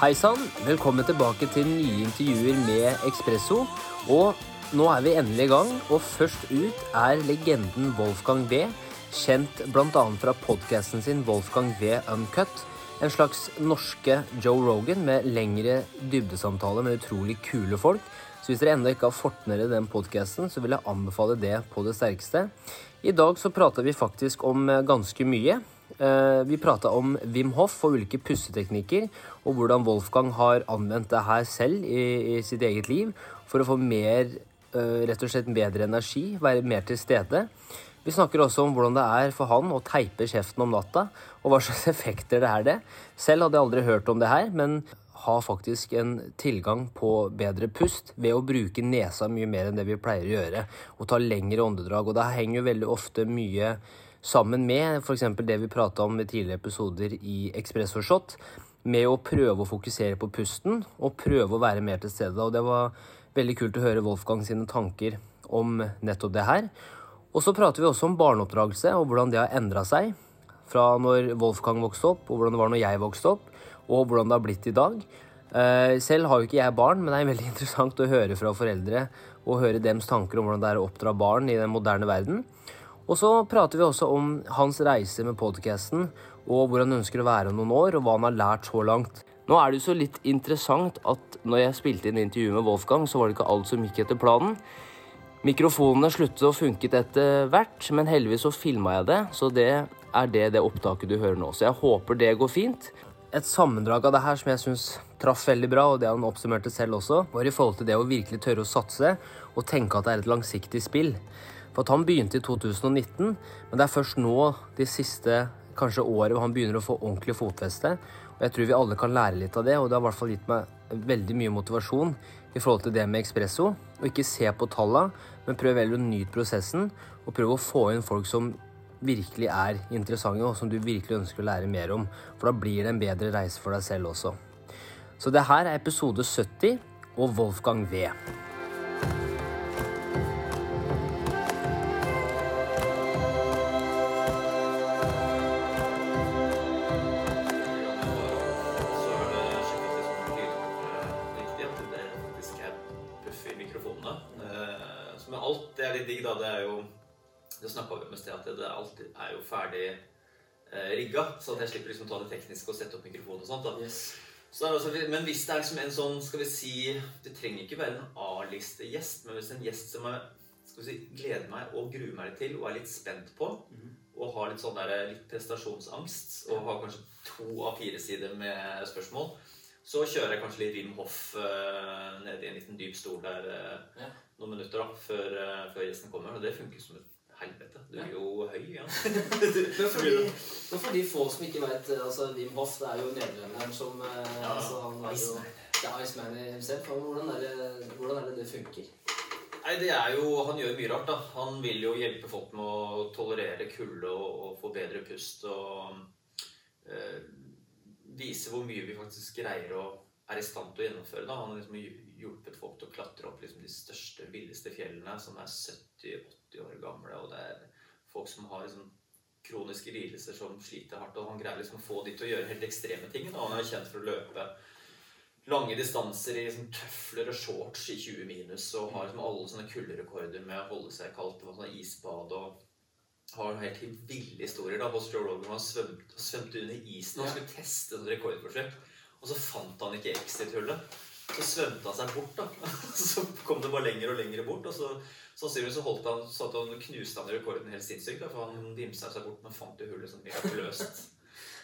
Hei sann, velkommen tilbake til nye intervjuer med Ekspresso. Og nå er vi endelig i gang, og først ut er legenden Wolfgang V. Kjent bl.a. fra podkasten sin Wolfgang V Uncut. En slags norske Joe Rogan med lengre dybdesamtaler med utrolig kule folk. Så hvis dere ennå ikke har fått ned den podkasten, så vil jeg anbefale det på det sterkeste. I dag så prater vi faktisk om eh, ganske mye. Eh, vi prata om Wim Hoff og ulike pusteteknikker, og hvordan Wolfgang har anvendt det her selv i, i sitt eget liv for å få mer, eh, rett og slett bedre energi, være mer til stede. Vi snakker også om hvordan det er for han å teipe kjeften om natta, og hva slags effekter det er det. Selv hadde jeg aldri hørt om det her, men har faktisk en tilgang på bedre pust ved å bruke nesa mye mer enn det vi pleier å gjøre, og ta lengre åndedrag. Og det henger jo veldig ofte mye sammen med f.eks. det vi prata om i tidligere episoder i Espresso Shot, med å prøve å fokusere på pusten og prøve å være mer til stede. Og det var veldig kult å høre Wolfgang sine tanker om nettopp det her. Og så prater vi også om barneoppdragelse og hvordan det har endra seg fra når Wolfgang vokste opp, og hvordan det var når jeg vokste opp, og hvordan det har blitt i dag. Eh, selv har jo ikke jeg barn, men det er veldig interessant å høre fra foreldre og høre dems tanker om hvordan det er å oppdra barn i den moderne verden. Og så prater vi også om hans reise med podcasten, og hvor han ønsker å være om noen år, og hva han har lært så langt. Nå er det jo så litt interessant at når jeg spilte inn intervjuet med Wolfgang, så var det ikke alt som gikk etter planen. Mikrofonene sluttet å funke etter hvert, men heldigvis så filma jeg det, så det er det det opptaket du hører nå. Så jeg håper det går fint. Et sammendrag av det her som jeg syns traff veldig bra, og det han oppsummerte selv også, var i forhold til det å virkelig tørre å satse og tenke at det er et langsiktig spill. For at han begynte i 2019, men det er først nå, de siste kanskje året, han begynner å få ordentlig fotfeste. Og jeg tror vi alle kan lære litt av det, og det har i hvert fall gitt meg veldig mye motivasjon i forhold til det med Espresso. Og ikke se på tallene, men prøv heller å nyte prosessen, og prøv å få inn folk som virkelig er interessante, og som du virkelig ønsker å lære mer om. For da blir det en bedre reise for deg selv også. Så det her er episode 70 og Wolfgang V. Det snakka vi om i sted, at det alltid er jo ferdig eh, rigga. Så at jeg slipper liksom ta det tekniske og sette opp mikrofon og sånt. da. Så det også, men hvis det er liksom en sånn, skal vi si Det trenger ikke være en A-liste-gjest, men hvis en gjest som jeg si, gleder meg og gruer meg til og er litt spent på, og har litt sånn der, litt prestasjonsangst, og har kanskje to av fire sider med spørsmål, så kjører jeg kanskje litt Wim Hoff uh, ned i en liten dyp stol der uh, Ja. noen minutter da, før, uh, før gjesten kommer. Og det funker som et helvete. Du er jo høy, ja. Men for, de, men for de få som ikke vet altså Wim Hoff det er jo nederlenderen som eh, Ja, altså, han er jo, Det er Iceman himself. Hvordan er, det, hvordan er det det funker? Nei, det er jo, Han gjør mye rart. da. Han vil jo hjelpe folk med å tolerere kulde og, og få bedre pust. Og øh, vise hvor mye vi faktisk greier å er i stand til å gjennomføre. da. Han liksom å klatre opp liksom, de største, villeste fjellene, som er 70-80 år gamle. Og det er folk som har liksom, kroniske lidelser som sliter hardt. Og han greier liksom å få de til å gjøre helt ekstreme ting. Da. Han er kjent for å løpe lange distanser i liksom, tøfler og shorts i 20 minus og har liksom, alle sånne kulderekorder med å holde seg kaldt. og sånn isbad og har helt ville historier. da, Hos Joe Rogan han svømte, svømte under isen og skulle teste et rekordforsøk. Og så fant han ikke exit-hullet. Så svømte han seg bort. da. Så kom det bare lenger og lenger bort. Og så sannsynligvis så holdt han, så han knuste han rekorden helt sinnssykt. For han vimsa seg bort, men fant jo hullet sånn mirakuløst.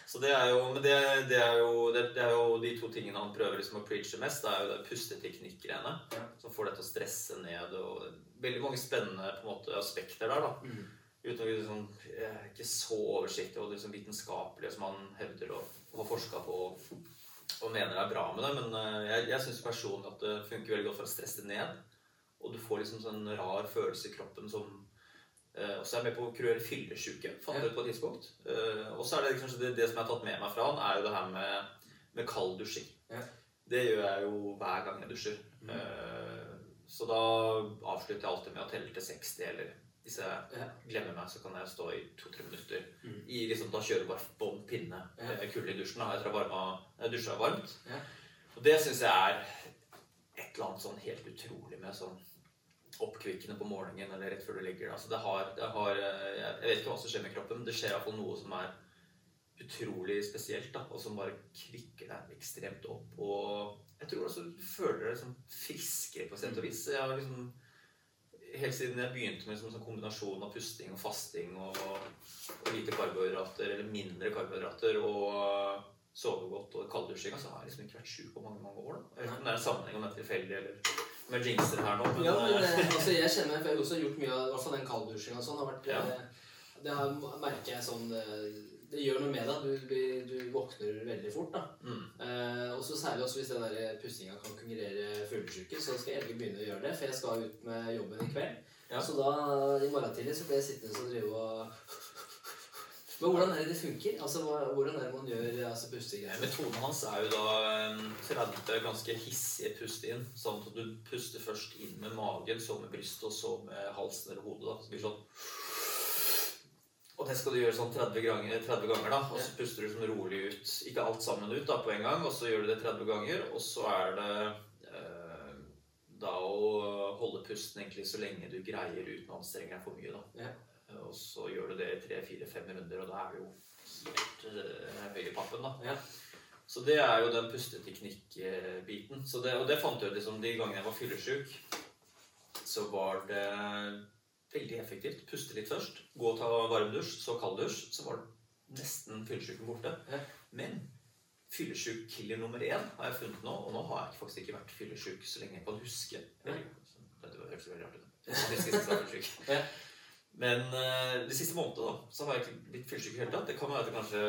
Så det er jo, men det, det, er jo, det, det er jo de to tingene han prøver liksom å preache mest. Det er jo det pusteteknikk-greiene som får deg til å stresse ned. og Veldig mange spennende på en måte, aspekter der. da. Mm. Uten å liksom, ikke så oversiktlig og liksom vitenskapelig som han hevder å å ha forska på og, og mener er bra med det. Men eh, jeg, jeg syns personlig at det funker veldig godt for å stresse det ned. Og du får liksom sånn rar følelse i kroppen som eh, også er med på å kurere fyllesyke, fant ut på et tidspunkt. Eh, og så er det kanskje det, det som jeg har tatt med meg fra han, er jo det her med, med kald dusjing. Ja. Det gjør jeg jo hver gang jeg dusjer. Mm. Eh, så da avslutter jeg alltid med å telle til 60, eller Hvis jeg glemmer meg, så kan jeg stå i to-tre minutter. Mm. I liksom, Da kjører du bare bånn pinne. Ja. eh, Kulde i dusjen. da, Etter å ha dusja varmt. Ja. Og det syns jeg er et eller annet sånn helt utrolig med sånn oppkvikkende på morgenen eller rett før du legger deg. Altså, det har, det har, eh, jeg vet ikke hva som skjer med kroppen, men det skjer iallfall noe som er utrolig spesielt, da, og som bare kvikker deg ekstremt opp. Og jeg tror også du føler deg liksom friskere på sett og vis. Jeg har liksom Helt siden jeg begynte med liksom, sånn kombinasjon av pusting og fasting og, og lite karbohydrater, eller mindre karbohydrater, og sove godt og kalddusjing, så har jeg liksom ikke vært sjuk på mange mange år. da. Jeg vet ikke om det er en sammenheng om det er tilfeldig, eller med jinxer her nå. Men, Ja, men eh, eh, altså, jeg kjenner for jeg har også gjort mye av i hvert fall den kalddusjinga og sånn. har vært Ja. eh, Det har, merker jeg sånn eh, Det gjør noe med deg. Du, du våkner veldig fort. da. mm, Eh, og så Særlig også hvis den der pustinga kan konkurrere fyllesyke, så skal jeg endelig begynne å gjøre det. For jeg skal ut med jobben i kveld. Ja. Så da, i morgen tidlig så blir jeg sittende og drive og Men hvordan er det det funker? Altså, Hvordan er det man gjør altså, pustegreier? Metoden hans er jo da eh, 30 ganske hissige pust inn. Sånn at du puster først inn med magen, så med brystet, og så med halsen eller hodet. da. Så blir sånn og det skal du gjøre sånn 30 ganger, 30 ganger da, og så puster du sånn rolig ut. Ikke alt sammen ut da på en gang, og så gjør du det 30 ganger. Og så er det eh, da å holde pusten egentlig så lenge du greier uten å anstrenge deg for mye. da. Ja. Og så gjør du det i tre, fire, fem runder, og da er du jo helt eh, høy i pappen. da. Ja. Så det er jo den pusteteknikk-biten. Og det fant jeg ut liksom de gangene jeg var fyllesyk, så var det veldig effektivt. Puste litt først, gå og ta varmdusj, så kalddusj. Så var nesten fyllesyken borte. Men fyllesyk killer nummer én har jeg funnet nå, og nå har jeg faktisk ikke vært fyllesyk så lenge jeg kan huske. Det hørtes veldig rart ut. Men eh, de siste månedene da, så har jeg ikke blitt fyllesyk i det hele tatt. Det kan være at kanskje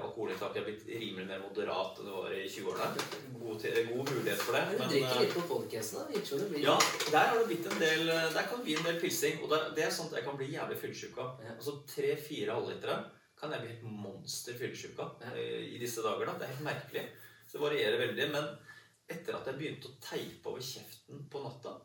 alkoholinntaket har blitt rimelig mer moderat enn det var i 20-årene. God, god mulighet for det. Men du drikker eh, litt på podcasten, da. Ja, der har det blitt en del Der kan det bli en del pilsing. Og det, det er sånt jeg kan bli jævlig fyllesyk av. Altså tre-fire halvlitere kan jeg bli helt monster fyllesyk av eh, i disse dager. da. Det er helt merkelig. Så det varierer veldig. Men etter at jeg begynte å teipe over kjeften på natta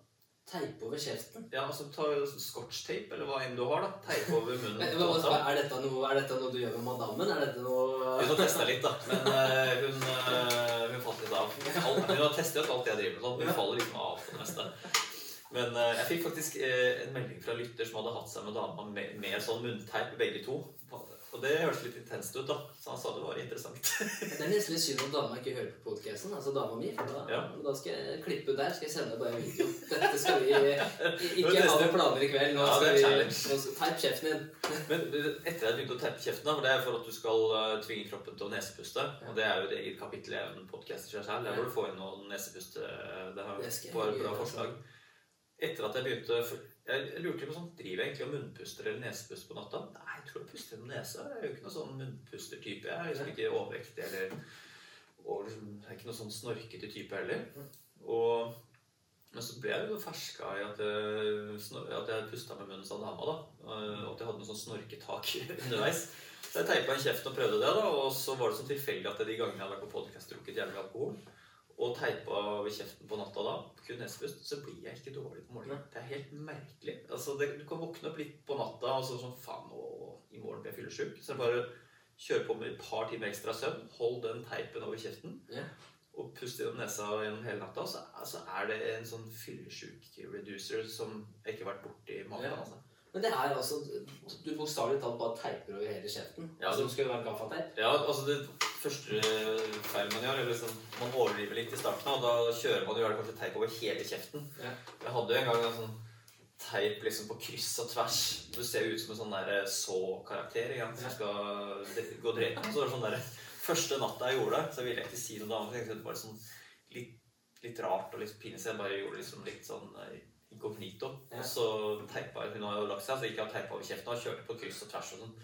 Teipe over kjeften. Ja, altså ta scotchtape, eller hva enn du har, da. Teipe over munnen. Men, men, hva- er, dette noe, er dette noe du gjør med madammen? Er dette noe Hun har testa litt, da. Men uh, hun, uh, hun falt litt av. Hun har testet ut alt jeg driver med. sånn. Hun faller liksom av på det meste. Men uh, jeg fikk faktisk en melding fra lytter som hadde hatt seg med dama med, med sånn munnteip, begge to. Og det hørtes litt intenst ut, da. Så han sa det var interessant. Det er nesten litt synd at dama ikke hører på podcasten. Altså dama mi. For da, Ja. da skal jeg klippe der. Skal jeg sende bare video. Dette skal vi Ikke ha noen planer i kveld. Nå Ja, skal vi. Teip kjeften din. Men etter at jeg begynte å teipe kjeften, da, for det er for at du skal eh, tvinge kroppen til å nesepuste Og det er jo et eget kapittel i en podkast i seg selv. Der hvor du får inn noen nesepuste Det er Det bare bra forslag. forslag. Etter at jeg begynte Jeg lurte på sånn Driver jeg egentlig og munnpuster eller nesepust på natta? Nei, jeg tror jeg puster gjennom nesa. Jeg er jo ikke noen sånn munnpustertype. Jeg er liksom ikke overvektig eller og liksom, Jeg er ikke noen sånn snorkete type heller. Og men så ble jeg jo ferska i at jeg, snor- at jeg pusta med munnen som dama. da, Og at jeg hadde noe sånn snorketak underveis. Så jeg teipa inn kjeften og prøvde det. da, Og så var det sånn tilfeldig at de gangene jeg hadde vært på podkast drukket jævlig alkohol, og teipa over kjeften på natta da, kun nesepust, så blir jeg ikke dårlig på morgenen. Det er helt merkelig. Altså, det, Du kan våkne opp litt på natta og så sånn Faen, nå, i morgen blir jeg fyllesyk. Så jeg bare kjør på med et par timer ekstra søvn. Hold den teipen over kjeften Ja. og puste gjennom nesa gjennom hele natta, så altså, er det en sånn fyllesyk-reducer som jeg ikke har vært borti maken. Ja. Altså. Men det er altså Du bokstavelig talt bare teiper over hele kjeften. Ja, det skal være gaffateip. Ja, altså det første feilen man gjør, er liksom Man overdriver litt i starten, og da kjører man jo kanskje teip over hele kjeften. Ja. Jeg hadde jo en gang en sånn teip liksom på kryss og tvers. Du ser jo ut som en sånn der så-karakter igjen, som skal gå drepe. Så det var sånn der, Første natta jeg gjorde det, så ville jeg ikke si noe. Jeg tenkte Det var sånn litt, litt rart og litt pinlig, jeg bare gjorde liksom litt sånn eh, inkognito. Ja. Og så teipa Hun har jo lagt seg, så gikk jeg og teipa over kjeften og kjørte på kryss og tvers og sånn.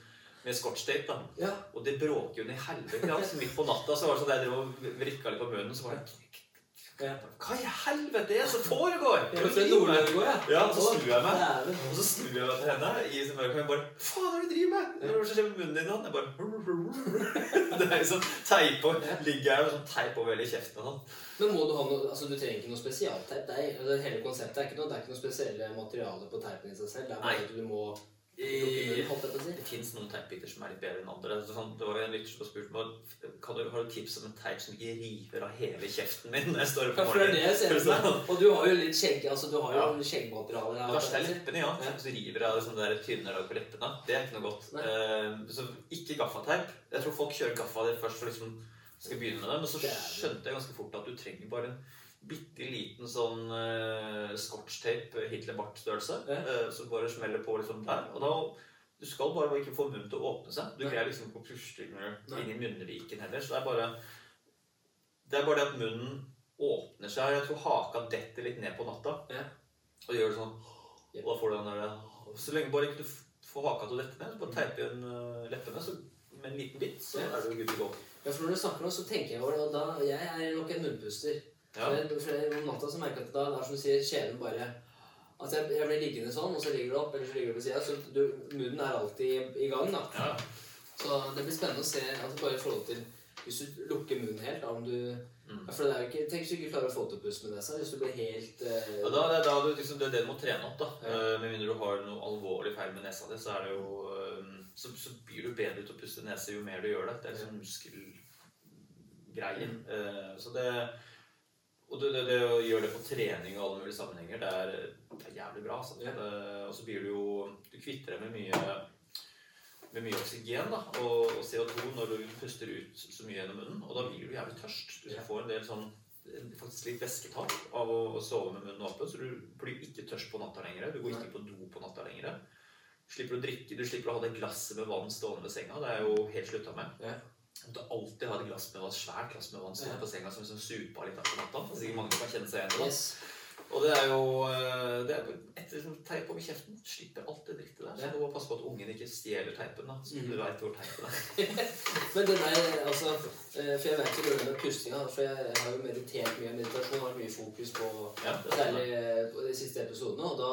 Med scotchtape, da. Ja. Og det bråker jo ned helvete. Altså, midt på natta så var det sånn at jeg drev og vrikka litt på munnen, så var det. Hva i helvete er det som foregår? Ja, det så snur jeg meg. Og så snur jeg meg til henne i mørket og bare Faen, hva er det du driver med? Hva er det som munnen din? nå?» Jeg bare Det er liksom teip og ligger her med sånn teip over hele kjeften og sånn. Men må du ha noe Altså, du trenger ikke noe spesialteip. Det er, altså, hele konseptet er ikke noe, det er ikke noe spesielle materiale på teipen i seg selv. Det er bare at du må si. Det fins noen teipbiter som er litt bedre enn andre. Så Sånn, det var en lytter som spurte meg kan du, har du tips om en teip som ikke river av hele kjeften min når jeg står opp Ja, for det er det jeg ser. Sånn. Og du har jo litt skjegg, altså du har jo Ja. skjeggmateriale. Det verste er leppene, ja. Ja. Så river av sånne der tynne lag på leppene. Det er ikke noe godt. Eh, så ikke gaffateip. Jeg tror folk kjører gaffa først for liksom skal begynne med det. Men så skjønte jeg ganske fort at du trenger bare en bitte liten sånn uh, scotchtape Hitler-bart-størrelse. Ja. uh, som bare smeller på liksom der. Og da du skal bare ikke få munnen til å åpne seg. Du greier liksom ikke å puste inn i munnviken heller. Så det er bare det er bare det at munnen åpner seg. Jeg tror haka detter litt ned på natta. Ja. Og gjør det sånn. Og da får du den der Så lenge bare ikke du får haka til å dette ned, så bare teipe igjen leppene så med en liten bit, så Ja. er du good to go. Ja, for når du snakker nå, så tenker jeg over det, og da Jeg er nok en munnpuster. Ja. Om natta så merker jeg at da, det er som du sier, kjeven bare At jeg, jeg blir liggende sånn, og så ligger du opp, eller så ligger du på sida. Så du, munnen er alltid i gang, da. Ja. Så det blir spennende å se altså bare i forhold til Hvis du lukker munnen helt, da, om du Mm. For det er jo ikke Tenk hvis du ikke klarer å få til å puste med nesa. Hvis du blir helt eh, Ja, da, det, da du, liksom, det er det du må trene opp. da. Ja. Uh, med mindre du har noe alvorlig feil med nesa di, så er det jo uh, så, så blir du bedre til å puste nese jo mer du gjør det. Det er liksom muskelgreien. Uh, så det Og det, det, det å gjøre det på trening og alle mulige sammenhenger, det er, det er jævlig bra. Altså. Ja. Det, og så blir du jo Du kvitter deg med mye med mye oksygen da, og, og CO2 når du puster ut så mye gjennom munnen. Og da blir du jævlig tørst. Du får en del sånn faktisk litt væsketap av å, å sove med munnen åpen, så du blir ikke tørst på natta lenger. Du går ikke på do på natta lenger. Slipper å drikke, Du slipper å ha det glasset med vann stående ved senga. Det er jo helt slutta med. Ja. Du må alltid ha et glass med vann, svært glass med vann stående på senga som liksom supa litt av på natta. Det er sikkert mange kan kjenne seg igjen i det. Yes. Og det er jo eh, det er etter teip over kjeften. Slipper alt det drittet der. Så du må passe på at ungen ikke stjeler teipen. da, Så Mhm. du vet hvor teipen er. Men den der, altså eh, For jeg vet jo det med pustinga. For jeg, har jo meditert mye. Meditasjon har mye fokus på Ja, det Særlig eh, på de siste episodene. Og, da,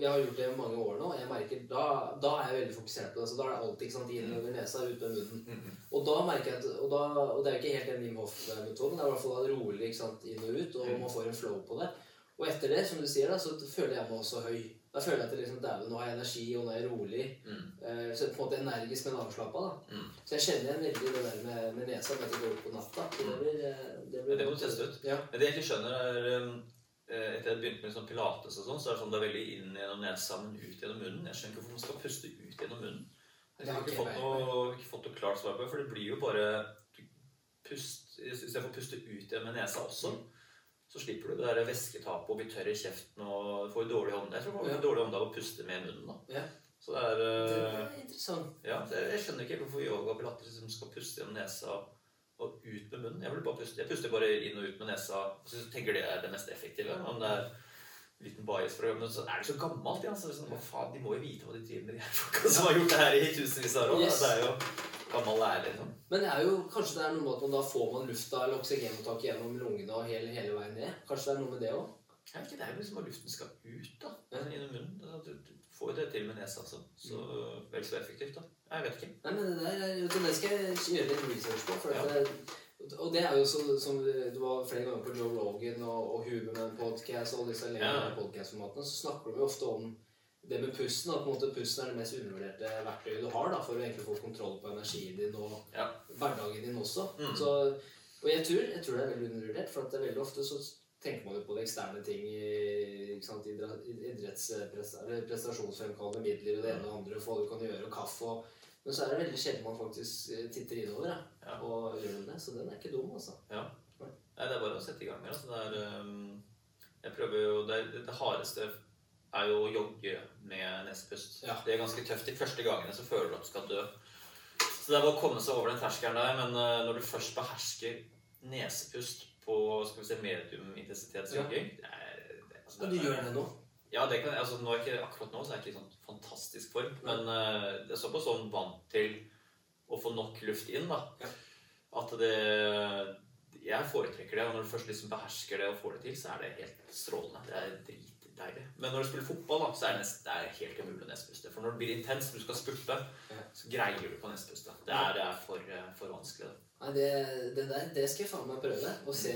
jeg har gjort det i mange år nå, og jeg merker da, da er jeg veldig fokusert på det. Så da er det alltid ikke sant, inn over nesa, ut med munnen. Mhm. Og da merker jeg at, og, da, og det er jo ikke helt den Wim Hof-metoden, det er i hvert fall rolig ikke sant, inn og ut, og Mm. man får en flow på det. Og etter det, som du sier, da, så føler jeg meg også høy. Da føler jeg at det liksom, dæven, nå har jeg energi, og nå er jeg rolig. Mm. Eh, så på en måte energisk, men avslappa. da. Mm. Så jeg kjenner igjen veldig det der med, med nesa med at det går opp på natta. Det blir, eh, det blir det må du teste ut. Ja. Det jeg ikke skjønner, er um, eh, Etter jeg begynte med sånn pilates og sånn, så er det sånn det er veldig inn gjennom nesa, men ut gjennom munnen. Jeg skjønner ikke hvorfor man skal puste ut gjennom munnen. Jeg har ikke fått noe, ikke fått noe klart svar på det, for det blir jo bare pust, Istedenfor å puste ut igjen med nesa også, så slipper du det der væsketapet og blir tørr i kjeften og får dårlig hånd. Jeg tror man får dårlig hånd av å puste med munnen. da. Ja. Så det er Det eh, er interessant. ja, jeg, jeg skjønner ikke hvorfor yoga og pilates liksom skal puste gjennom nesa og ut med munnen. Jeg bare puste. Jeg puster bare inn og ut med nesa. Og så tenker det er det mest effektive. Om det er en liten bias for å gjøre Men så er det så gammelt. Ja, så sånn, hva faen, de må jo vite hva de driver med, de her folka som har gjort det her i tusenvis av år. Yes. Det er jo gammel lære, liksom. Men det er jo, kanskje det er noe med at man da får man lufta eller oksygenopptaket gjennom lungene og hele, hele veien ned. Kanskje det er noe med det òg? Det er jo liksom at luften skal ut da, gjennom munnen. Får det til med nesa, altså. Så vel så effektivt, da. Jeg vet ikke. Nei, men det der er- det skal jeg gjøre litt research på. For Ja. det, og det er jo så, som du var flere ganger på Joe Rogan og, og Huberman podcast og disse Ja. podcast-formatene, så snakker vi ofte om det med pusten. At på en måte pusten er det mest undervurderte verktøyet du har da, for å egentlig få kontroll på energien din og Ja. hverdagen din også. Mm. Så, og jeg tror, jeg tror det er veldig undervurdert, for at det er veldig ofte så tenker man jo på det eksterne ting i idrettsprestasjonsfremkallende midler og det ene og andre, for hva du kan gjøre, og kaffe og Men så er det veldig sjelden man faktisk eh, titter innover Ja. og gjør det. Så den er ikke dum, altså. Nei, det er bare å sette i gang med. Altså. Det er, um, jeg prøver jo, det, det hardeste er jo å jogge med nesepust. Ja. Det er ganske tøft. De første gangene så føler du at du skal dø. Så det er bare å komme seg over den terskelen der. Men uh, når du først behersker nesepust på skal vi se, medium intensitetsjogging det er, altså, Men du gjør det nå? Ja, det kan, altså, nå ikke, akkurat nå så er jeg ikke i sånn fantastisk form. Men uh, det er såpass sånn vant til å få nok luft inn, da. Ja. At det Jeg Jeg foretrekker det, og når du først liksom behersker det og får det til, så er det helt strålende. Det er dritdeilig. Men når du spiller fotball, da, så er det, nest, det er helt umulig å nespuste. For når det blir intenst, du skal spurte, Ja. så greier du ikke å nespuste. Det er, det er for, eh, for vanskelig. Det. Nei, det, det der det skal jeg faen meg prøve. Og se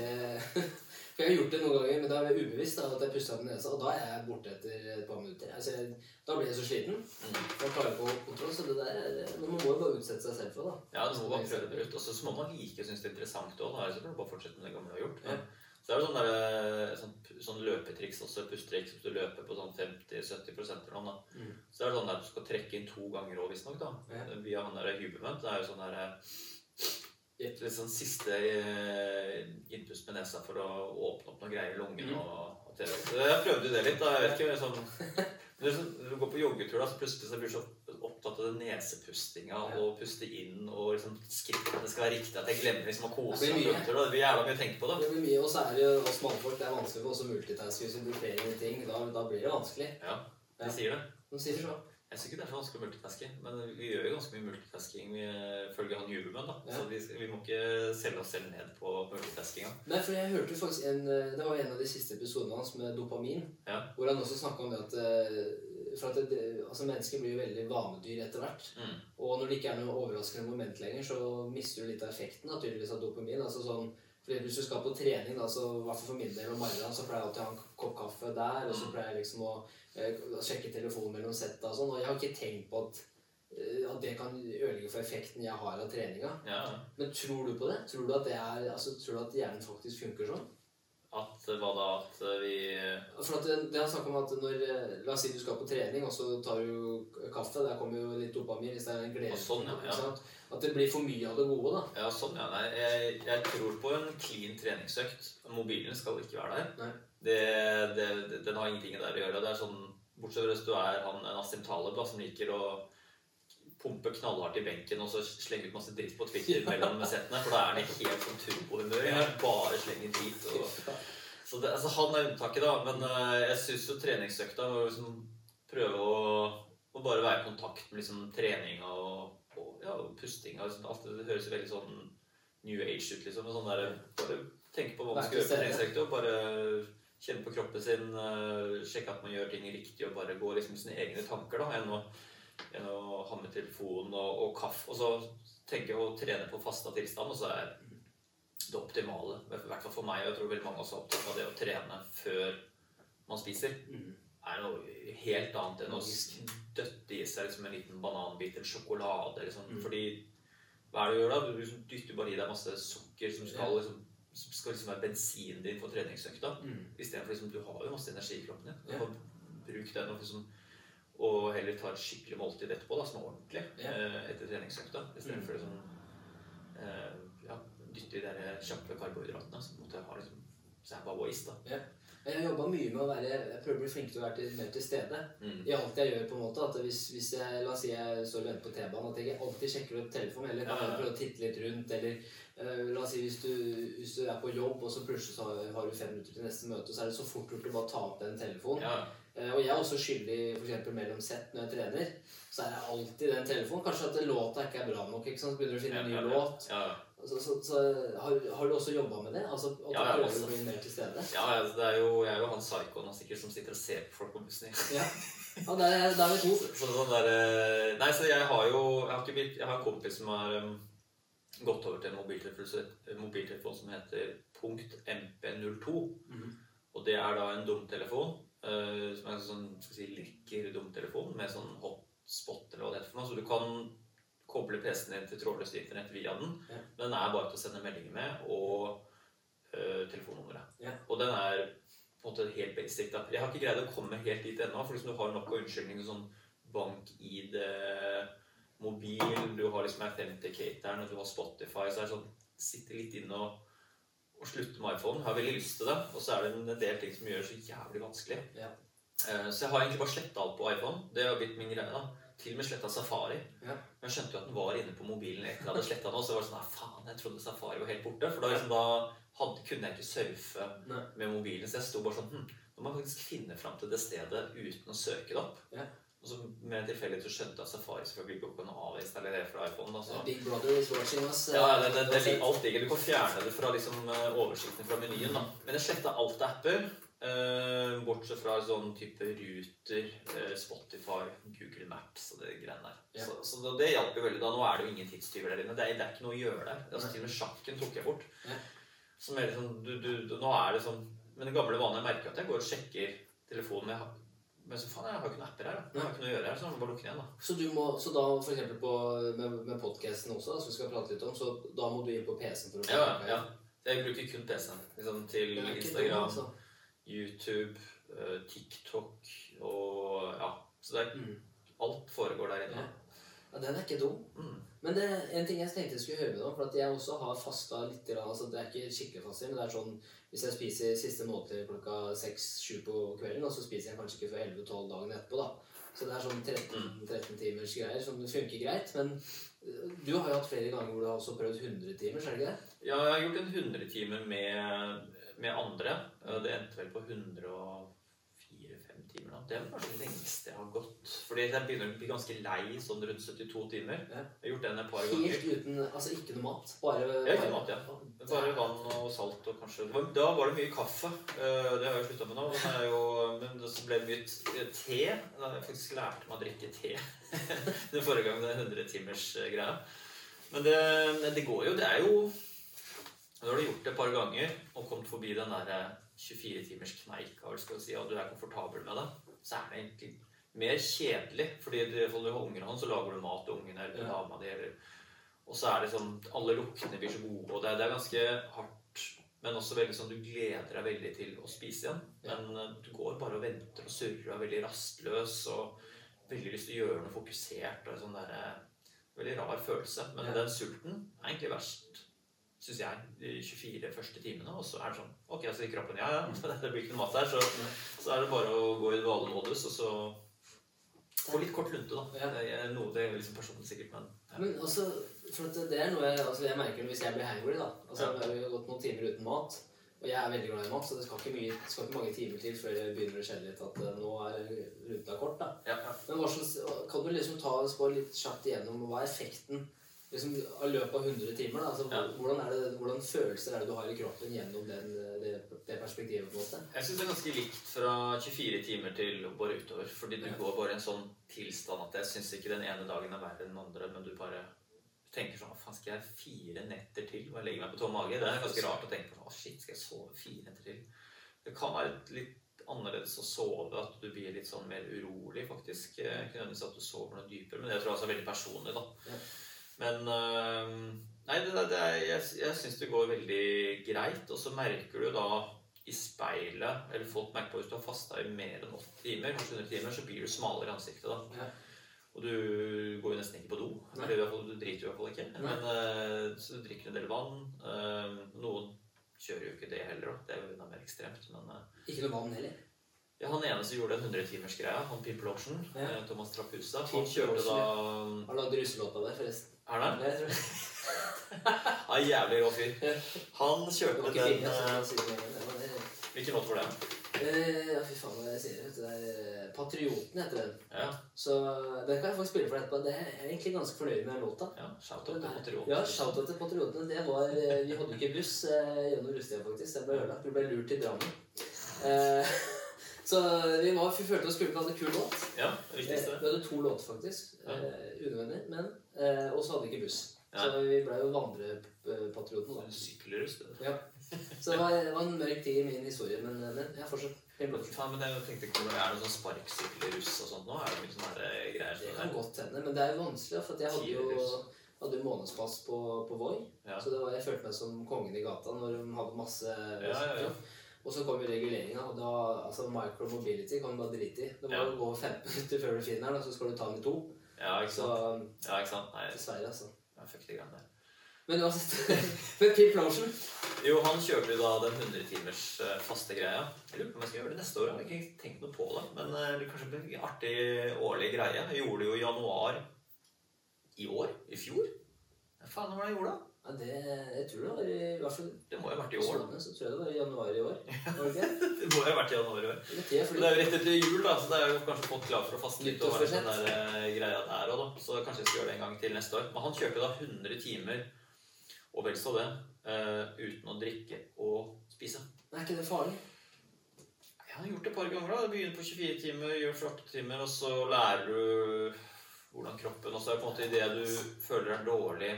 For jeg har gjort det noen ganger, men da er det ubevisst da, at jeg puster opp nesa. Og da er jeg borte etter et par minutter. Altså, jeg, da blir jeg så sliten. Mm. Jeg klarer ikke å holde kontroll. Så det der man må jo bare utsette seg selv for det. da. Ja, du må bare prøve det ut. Og så må man like synes det er interessant òg. Da er det så bare fortsette med det gamle du har gjort. Ja. Så er det sånn, der, sånn, sånn løpetriks også, pustetriks, hvis du løper på sånn 50-70 eller noe. da. Mm. Så er det sånn der du skal trekke inn to ganger òg, visstnok. Ja. Via han der Huberman. Det er jo sånn der Yep. Litt sånn siste eh, innpust med nesa for å åpne opp noen greier i lungen. Mm. og, og til- så Jeg prøvde det litt. da, jeg vet ikke, sånn, sånn, Når du går på joggetur, da, så plutselig så blir du så opptatt av den nesepustinga og puste inn og liksom skrittene skal være riktig. At jeg glemmer liksom å kose Det meg. da. Det blir jævla mye å tenke på. da. Det blir mye, Og så er det jo oss mannfolk, det er vanskelig for oss å multitaske hvis vi blir flere ting. Da, da blir det vanskelig. Ja, de sier det. De sier det så. Jeg syns ikke det er så vanskelig å multitaske, men vi gjør jo ganske mye multitasking ifølge følge han Huberman. da. Ja. Så vi, vi må ikke selge oss selv ned på multitaskinga. Nei, for jeg hørte faktisk en eh, Det var en av de siste episodene hans med dopamin. Ja. Hvor han også snakka om det at eh, For at det, altså Mennesker blir jo veldig vanedyr etter hvert. Mm. Og når det ikke er noe overraskende moment lenger, så mister du litt av effekten da, tydeligvis av dopamin. altså sånn fordi Hvis du skal på trening, da, så i hvert fall for min del og morgenen, så pleier jeg alltid å ha en kopp kaffe der. Og så Mm. pleier jeg liksom å eh, sjekke telefonen mellom setta og sånn. Og jeg har ikke tenkt på at, eh, at det kan ødelegge for effekten jeg har av treninga. Ja, Men tror du på det? Tror du at, det er, altså, tror du at hjernen faktisk funker sånn? At eh, hva da? At eh, vi For at det, det er snakk om at når eh, La oss si du skal på trening, og så tar du kaffe. Der kommer jo litt dopamin hvis det er en glede. Sånn, ja, ja. At det blir for mye av det gode, da. Ja, sånn, ja. Nei, jeg, jeg tror på en clean treningsøkt. Mobilen skal ikke være der. Nei. Det, det, den har ingenting der å gjøre. Det er sånn, Bortsett fra hvis du er han, en Asim Taleb da, som liker å pumpe knallhardt i benken og så slenge ut masse dritt på Twitter mellom settene. For da er han i helt sånn turbohumør. Bare slenger drit. Og, så det, altså, han er unntaket, da. Men uh, jeg syns jo treningsøkta må liksom prøve å, å bare være i kontakt med liksom, treninga og, og, ja, pustinga. Liksom, alt det, høres veldig sånn New Age ut, liksom. Sånn der, bare tenke på hva man skal gjøre på treningsøkta. Bare kjenne på kroppen sin, eh, sjekke at man gjør ting riktig og bare gå liksom sine egne tanker. da, enn å, enn å ha med telefon og, og kaffe. Og så tenker jeg å trene på fasta tilstand, og så er det optimale. I hvert fall for meg, og jeg tror veldig mange også er opptatt av det å trene før man spiser. Mm. er noe helt annet enn å døtte i seg liksom en liten bananbit eller sjokolade. Liksom. Mm. Fordi hva er det du gjør da? Du liksom dytter bare i deg masse sukker som skal, liksom, som skal liksom være bensinen din for treningsøkta. Mm. Istedenfor liksom, du har jo masse energi i kroppen din. Ja. Bruk den og liksom og heller ta et skikkelig måltid etterpå, da, som er ordentlig, Ja. eh, etter treningsøkta. Istedenfor Mm. liksom, eh, ja, dytte i de der kjappe karbohydratene som måtte har liksom, så er bare waste. da. Jeg har jobba mye med å være Jeg prøver å bli flink til å være til, mer til stede Mm. i alt jeg gjør. på en måte At hvis, hvis jeg La oss si jeg står og venter på T-banen, at jeg alltid sjekker opp telefonen. Eller kan Ja, ja. prøve å titte litt rundt. Eller uh, la oss si hvis du, hvis du er på jobb, og så plutselig så har, har du fem minutter til neste møte, så er det så fort gjort å bare ta opp den telefonen. Ja, Uh, og jeg er også skyldig eksempel mellom sett når jeg trener. Så er det alltid den telefonen. Kanskje at låta ikke er bra nok. ikke sant? Begynner å finne en ny ja, låt. Ja, ja. Så, så, så har, har du også jobba med det? Altså at Ja, du prøver å bli mer til stede? Ja, altså, det er jo, jeg er jo han psykoen sikkert som sitter og ser på folk på bussen. Ja, ja der, er- der er vi to. Så, så sånn der, eh, nei, så jeg har jo Jeg har, blitt, jeg har en kompis som har um, gått over til en mobiltelefon, mobiltelefon som heter Punkt MP02. Mhm. Og det er da en dumtelefon. Uh, som er en sånn skal si, lekker dumtelefon med sånn hotspot eller hva det heter for noe. Så du kan koble PC-en din til trådløst internett via den. Ja. Men den er bare til å sende meldinger med, og uh, telefonnummeret. Ja. Og den er på en måte helt basic. da. Jeg har ikke greid å komme helt dit ennå, for liksom du har nok av unnskyldninger sånn bank-ID, mobil, du har liksom Authenticatoren, og du har Spotify, så det sånn Sitte litt inne og, og slutte med iPhone. Har veldig lyst til det, og så er det en del ting som gjør det så jævlig vanskelig. Ja. Eh, Så jeg har egentlig bare sletta alt på iPhone. Det har blitt min greie. da. Til og med sletta Safari. Ja. Men jeg skjønte jo at den var inne på mobilen etter jeg hadde sletta den. Og så var det sånn Nei, faen, jeg trodde Safari var helt borte. For da, liksom, da hadde, kunne jeg ikke surfe Nei. med mobilen. Så jeg sto bare sånn hm, Nå må jeg faktisk finne fram til det stedet uten å søke det opp. Ja. Og så med en tilfeldighet så skjønte jeg at Safari selvfølgelig ikke kunne avinstallere fra iPhone. Da, så. Big Brother is watching us. Ja, det, det, det, alt ligger. Du kan fjerne det fra liksom, eh, oversikten fra menyen. da. Men jeg sletta alt av apper. Eh, bortsett fra sånn type Ruter, uh, Spotify, Google Maps og det greiene der. Ja. Så, så det, det hjalp jo veldig. da. Nå er det jo ingen tidstyver der inne. Det er, det er ikke noe å gjøre der. Altså, til og med sjakken tok jeg bort. Ja. Som er liksom, du, du, nå er det sånn Med den gamle vanen jeg merker at jeg går og sjekker telefonen. Jeg har, men så faen, jeg har ikke noen apper her. da. Jeg har ikke noe å gjøre her, så jeg må bare lukke den igjen. da. Så, du må, så da for eksempel på, med, med podcasten også, da, som vi skal prate litt om, så da må du inn på PC-en for å Ja, ja. Jeg bruker kun PC-en liksom, til Det Instagram, altså. YouTube, eh, TikTok og ja. Så det er, Mm. alt foregår der inne. Ja. Ja, den er ikke dum. Mm. Men det er en ting jeg tenkte jeg skulle høre med deg for at jeg også har fasta litt. Altså det er ikke skikkelig fast, men det er sånn hvis jeg spiser siste måltid klokka 6-7 på kvelden, og så spiser jeg kanskje ikke før 11-12 dagen etterpå, da. Så det er sånn 13, 13 timers greier som funker greit. Men øh, du har jo hatt flere ganger hvor du har også prøvd 100 timer, er det ikke det? Ja, jeg har gjort en 100 timer med, med andre. Eh, Det endte vel på 104-5 timer. da. Det er kanskje det lengste jeg har gått. Fordi jeg begynner å bli ganske lei sånn rundt 72 timer. Jeg har gjort den et par ganger. Helt uten Altså ikke noe mat? Bare, Ja, ikke mat, ja. Bare vann og salt og kanskje Da var det mye kaffe. Eh, Det har jeg slutta med nå. Men, det jo, men så ble det mye te. Da jeg faktisk lært meg å drikke te den forrige gangen, Den 100 timers eh, greia. Men det, det går jo. Det er jo Når du har gjort det et par ganger og kommet forbi den der 24 timers kneika, si, og du er komfortabel med det, så er det egentlig mer kjedelig. Fordi du, når du har unger, og sånn, så lager du mat til ungene eller til dama di. og så er det sånn Alle luktene blir så gode, og det, det er ganske hardt. Men også veldig sånn du gleder deg veldig til å spise igjen. Men eh, du går bare og venter og surrer og er veldig rastløs og veldig lyst til å gjøre noe fokusert. og sånn der, eh, Veldig rar følelse. Men den sulten er egentlig verst, syns jeg, de 24 første timene. Og så er det sånn Ok, så i kroppen Ja, ja, det blir ikke noe mat her, så, så er det bare å gå i dvalemodus og så få litt kort lunte, da. Det er noe det er liksom personlig sikkert, men ja. Men også, for at det er noe jeg, altså jeg merker hvis jeg blir hangry, da. Altså, Ja. Jeg har gått noen timer uten mat. Og jeg er veldig glad i mat, så det skal ikke, mye, skal ikke mange timer til før det begynner å skjelle litt at eh, nå er ruta kort. da. Ja, ja. Men slags, kan du liksom ta oss litt kjapt igjennom hva er effekten liksom, av løpet av 100 timer? da? Altså, Ja. hvordan, det, hvordan følelser er det du har i kroppen gjennom den, det, det perspektivet? på en måte? Jeg syns det er ganske likt fra 24 timer til å bare utover. Fordi du Ja. går bare i en sånn tilstand at jeg syns ikke den ene dagen er verre enn den andre, men du bare tenker sånn faen, skal jeg fire netter til og jeg legger meg på tom mage? Det er ganske rart å tenke på. Shit, skal jeg sove fire netter til? Det kan være litt annerledes å sove, at du blir litt sånn mer urolig, faktisk. Ikke nødvendigvis at du sover noe dypere, men det tror jeg også er veldig personlig, da. Ja. Men øh, Nei, det, det, det jeg, jeg syns det går veldig greit. Og så merker du da i speilet Eller folk merker på hvis du har fasta i mer enn 80 timer, kanskje 100 timer, så blir du smalere i ansiktet. da. Ja. Og du går jo nesten ikke på do. Eller i hvert fall, du driter jo i hvert fall ikke. Men, øh, så du drikker en del vann. Øh, noen kjører jo ikke det heller, da. Det er jo enda mer ekstremt. Men øh, Ikke noe vann heller? ja, han ene som gjorde den 100-timersgreia, han Pimple Ocean, Ja. eh, Thomas Trapusa, han kjørte da Han lagde russelåta der, forresten. Er det? Han det. Ja, jævlig rå fyr. Han kjørte den altså, eh. Hvilken låt var det? Eh, ja, fy faen hva jeg sier. Det er eh, Patrioten heter den. Ja, Så den kan jeg faktisk spille for deg etterpå. Det er jeg egentlig ganske fornøyd med låta. ja shout out til Patrioten. Ja, shout-out til Patrioten. Det var, vi hadde ikke buss eh, gjennom russetida, faktisk. Jeg ble ødelagt. Vi ble lurt til Drammen. Eh, så vi, var, vi følte oss kule. Vi hadde kul låt. Ja, Eh, viktigste. Vi hadde to låter, faktisk. Ja. Uh, unødvendig. Men uh, Og så hadde vi ikke buss. Ja. Så vi ble jo vandrepatrioten. da. Sykkelruss. Ja. Så det var, det var en mørk tid i min historie, men, men jeg fortsatt helt blå. Faen, men jeg tenkte ikke det er noe sånn sparkesykkelruss og sånt nå. Er det mye sånne eh, greier Det kan godt hende, men det er jo vanskelig. For jeg hadde jo hadde jo månedspass på, på Voi. Ja. Så det var, jeg følte meg som kongen i gata når de hadde masse Ja, ja, ja. Og så kom jo reguleringa, og da altså micromobility kan du bare drite i. Det må Ja. gå 15 minutter før du finner den, og så skal du ta den i to. Ja, ikke Så sant? Ja, ikke sant? Nei, dessverre, altså. ja, fuck de greiene der. Men uansett Men Pip Lotion Jo, han kjørte jo da den 100 timers eh, faste greia. Jeg lurer på om jeg skal gjøre det neste år. Jeg har ikke tenkt noe på det. Men det det kanskje blir en artig årlig greie. Jeg gjorde det jo i januar i år. I fjor. Hva faen var det jeg gjorde da? Ja, det, jeg tror det var i, i hvert fall Det må jo ha vært i år. Svolvær, så tror jeg det var i januar i år. Det? Det må jo ha vært i januar i år. Det er jo rett etter jul, da, så det er jo kanskje folk klar for å faste litt over den der uh, greia der òg, da. Så kanskje jeg skal gjøre det en gang til neste år. Men han kjørte da 100 timer, og vel så det, uh, uten å drikke og spise. Men er ikke det farlig? Jeg har gjort det et par ganger. da. Begynner på 24 timer, gjør 48 timer, og så lærer du hvordan kroppen Og så er det på en måte idet du føler deg dårlig,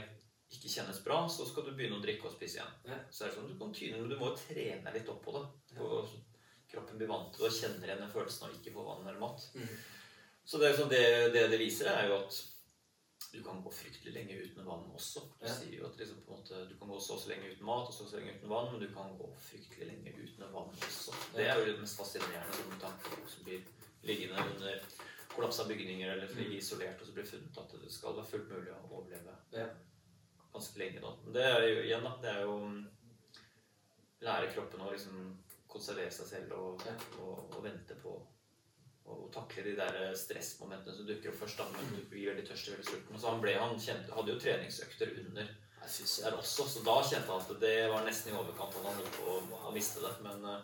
ikke kjennes bra, så skal du begynne å drikke og spise igjen. Ja. Så er det sånn, Du kan du må jo trene litt opp på det. På, kroppen blir vant til å kjenne igjen den følelsen av ikke få vann eller mat. Mm. Så det, er sånn, det, det det viser, er jo at du kan gå fryktelig lenge uten vann også. Du Ja. sier jo at liksom, måte, du kan gå så og så lenge uten mat og så og så lenge uten vann, men du kan gå fryktelig lenge uten vann også. Det er jo det mest fascinerende med tanke på folk som blir liggende under kollapsa bygninger eller blir isolert, og så blir funnet at det skal være fullt mulig å overleve Ja. Ganske lenge. nå. Men det er jo igjen, da. Det er jo mm, lære kroppen å liksom konservere seg selv og, Ja. og, og vente på og takle de der stressmomentene som dukker opp først. da, men Du blir veldig tørst og veldig sulten. Så han, ble, han kjente, hadde jo treningsøkter under der også, så da kjente han at det var nesten i overkant han holdt på å- miste det. Men, eh,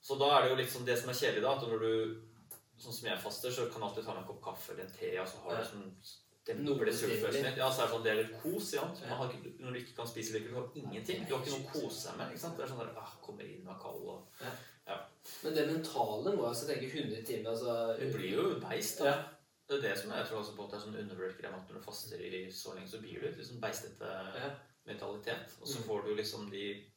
så da er det jo litt sånn det som er kjedelig, da, at når du Sånn som jeg faster, så kan du alltid ta med en kopp kaffe eller en te, og så har du sånn Det sultfølelsen stimuli. Ja, så er det sånn, det er litt kos, ja. Man har når du ikke kan spise eller du har ingenting. Du har ikke noe å kose deg med. ikke sant? Det er sånn der, ah, kommer inn og er kald og Men det mentale må jeg også tenke 100 timer. Altså, Du blir jo beist, da. Ja. Det er det som jeg tror også på at det er sånn underworker at når du faster i så lenge, så blir du litt liksom beistete Ja. mentalitet. Og så Mm. får du liksom de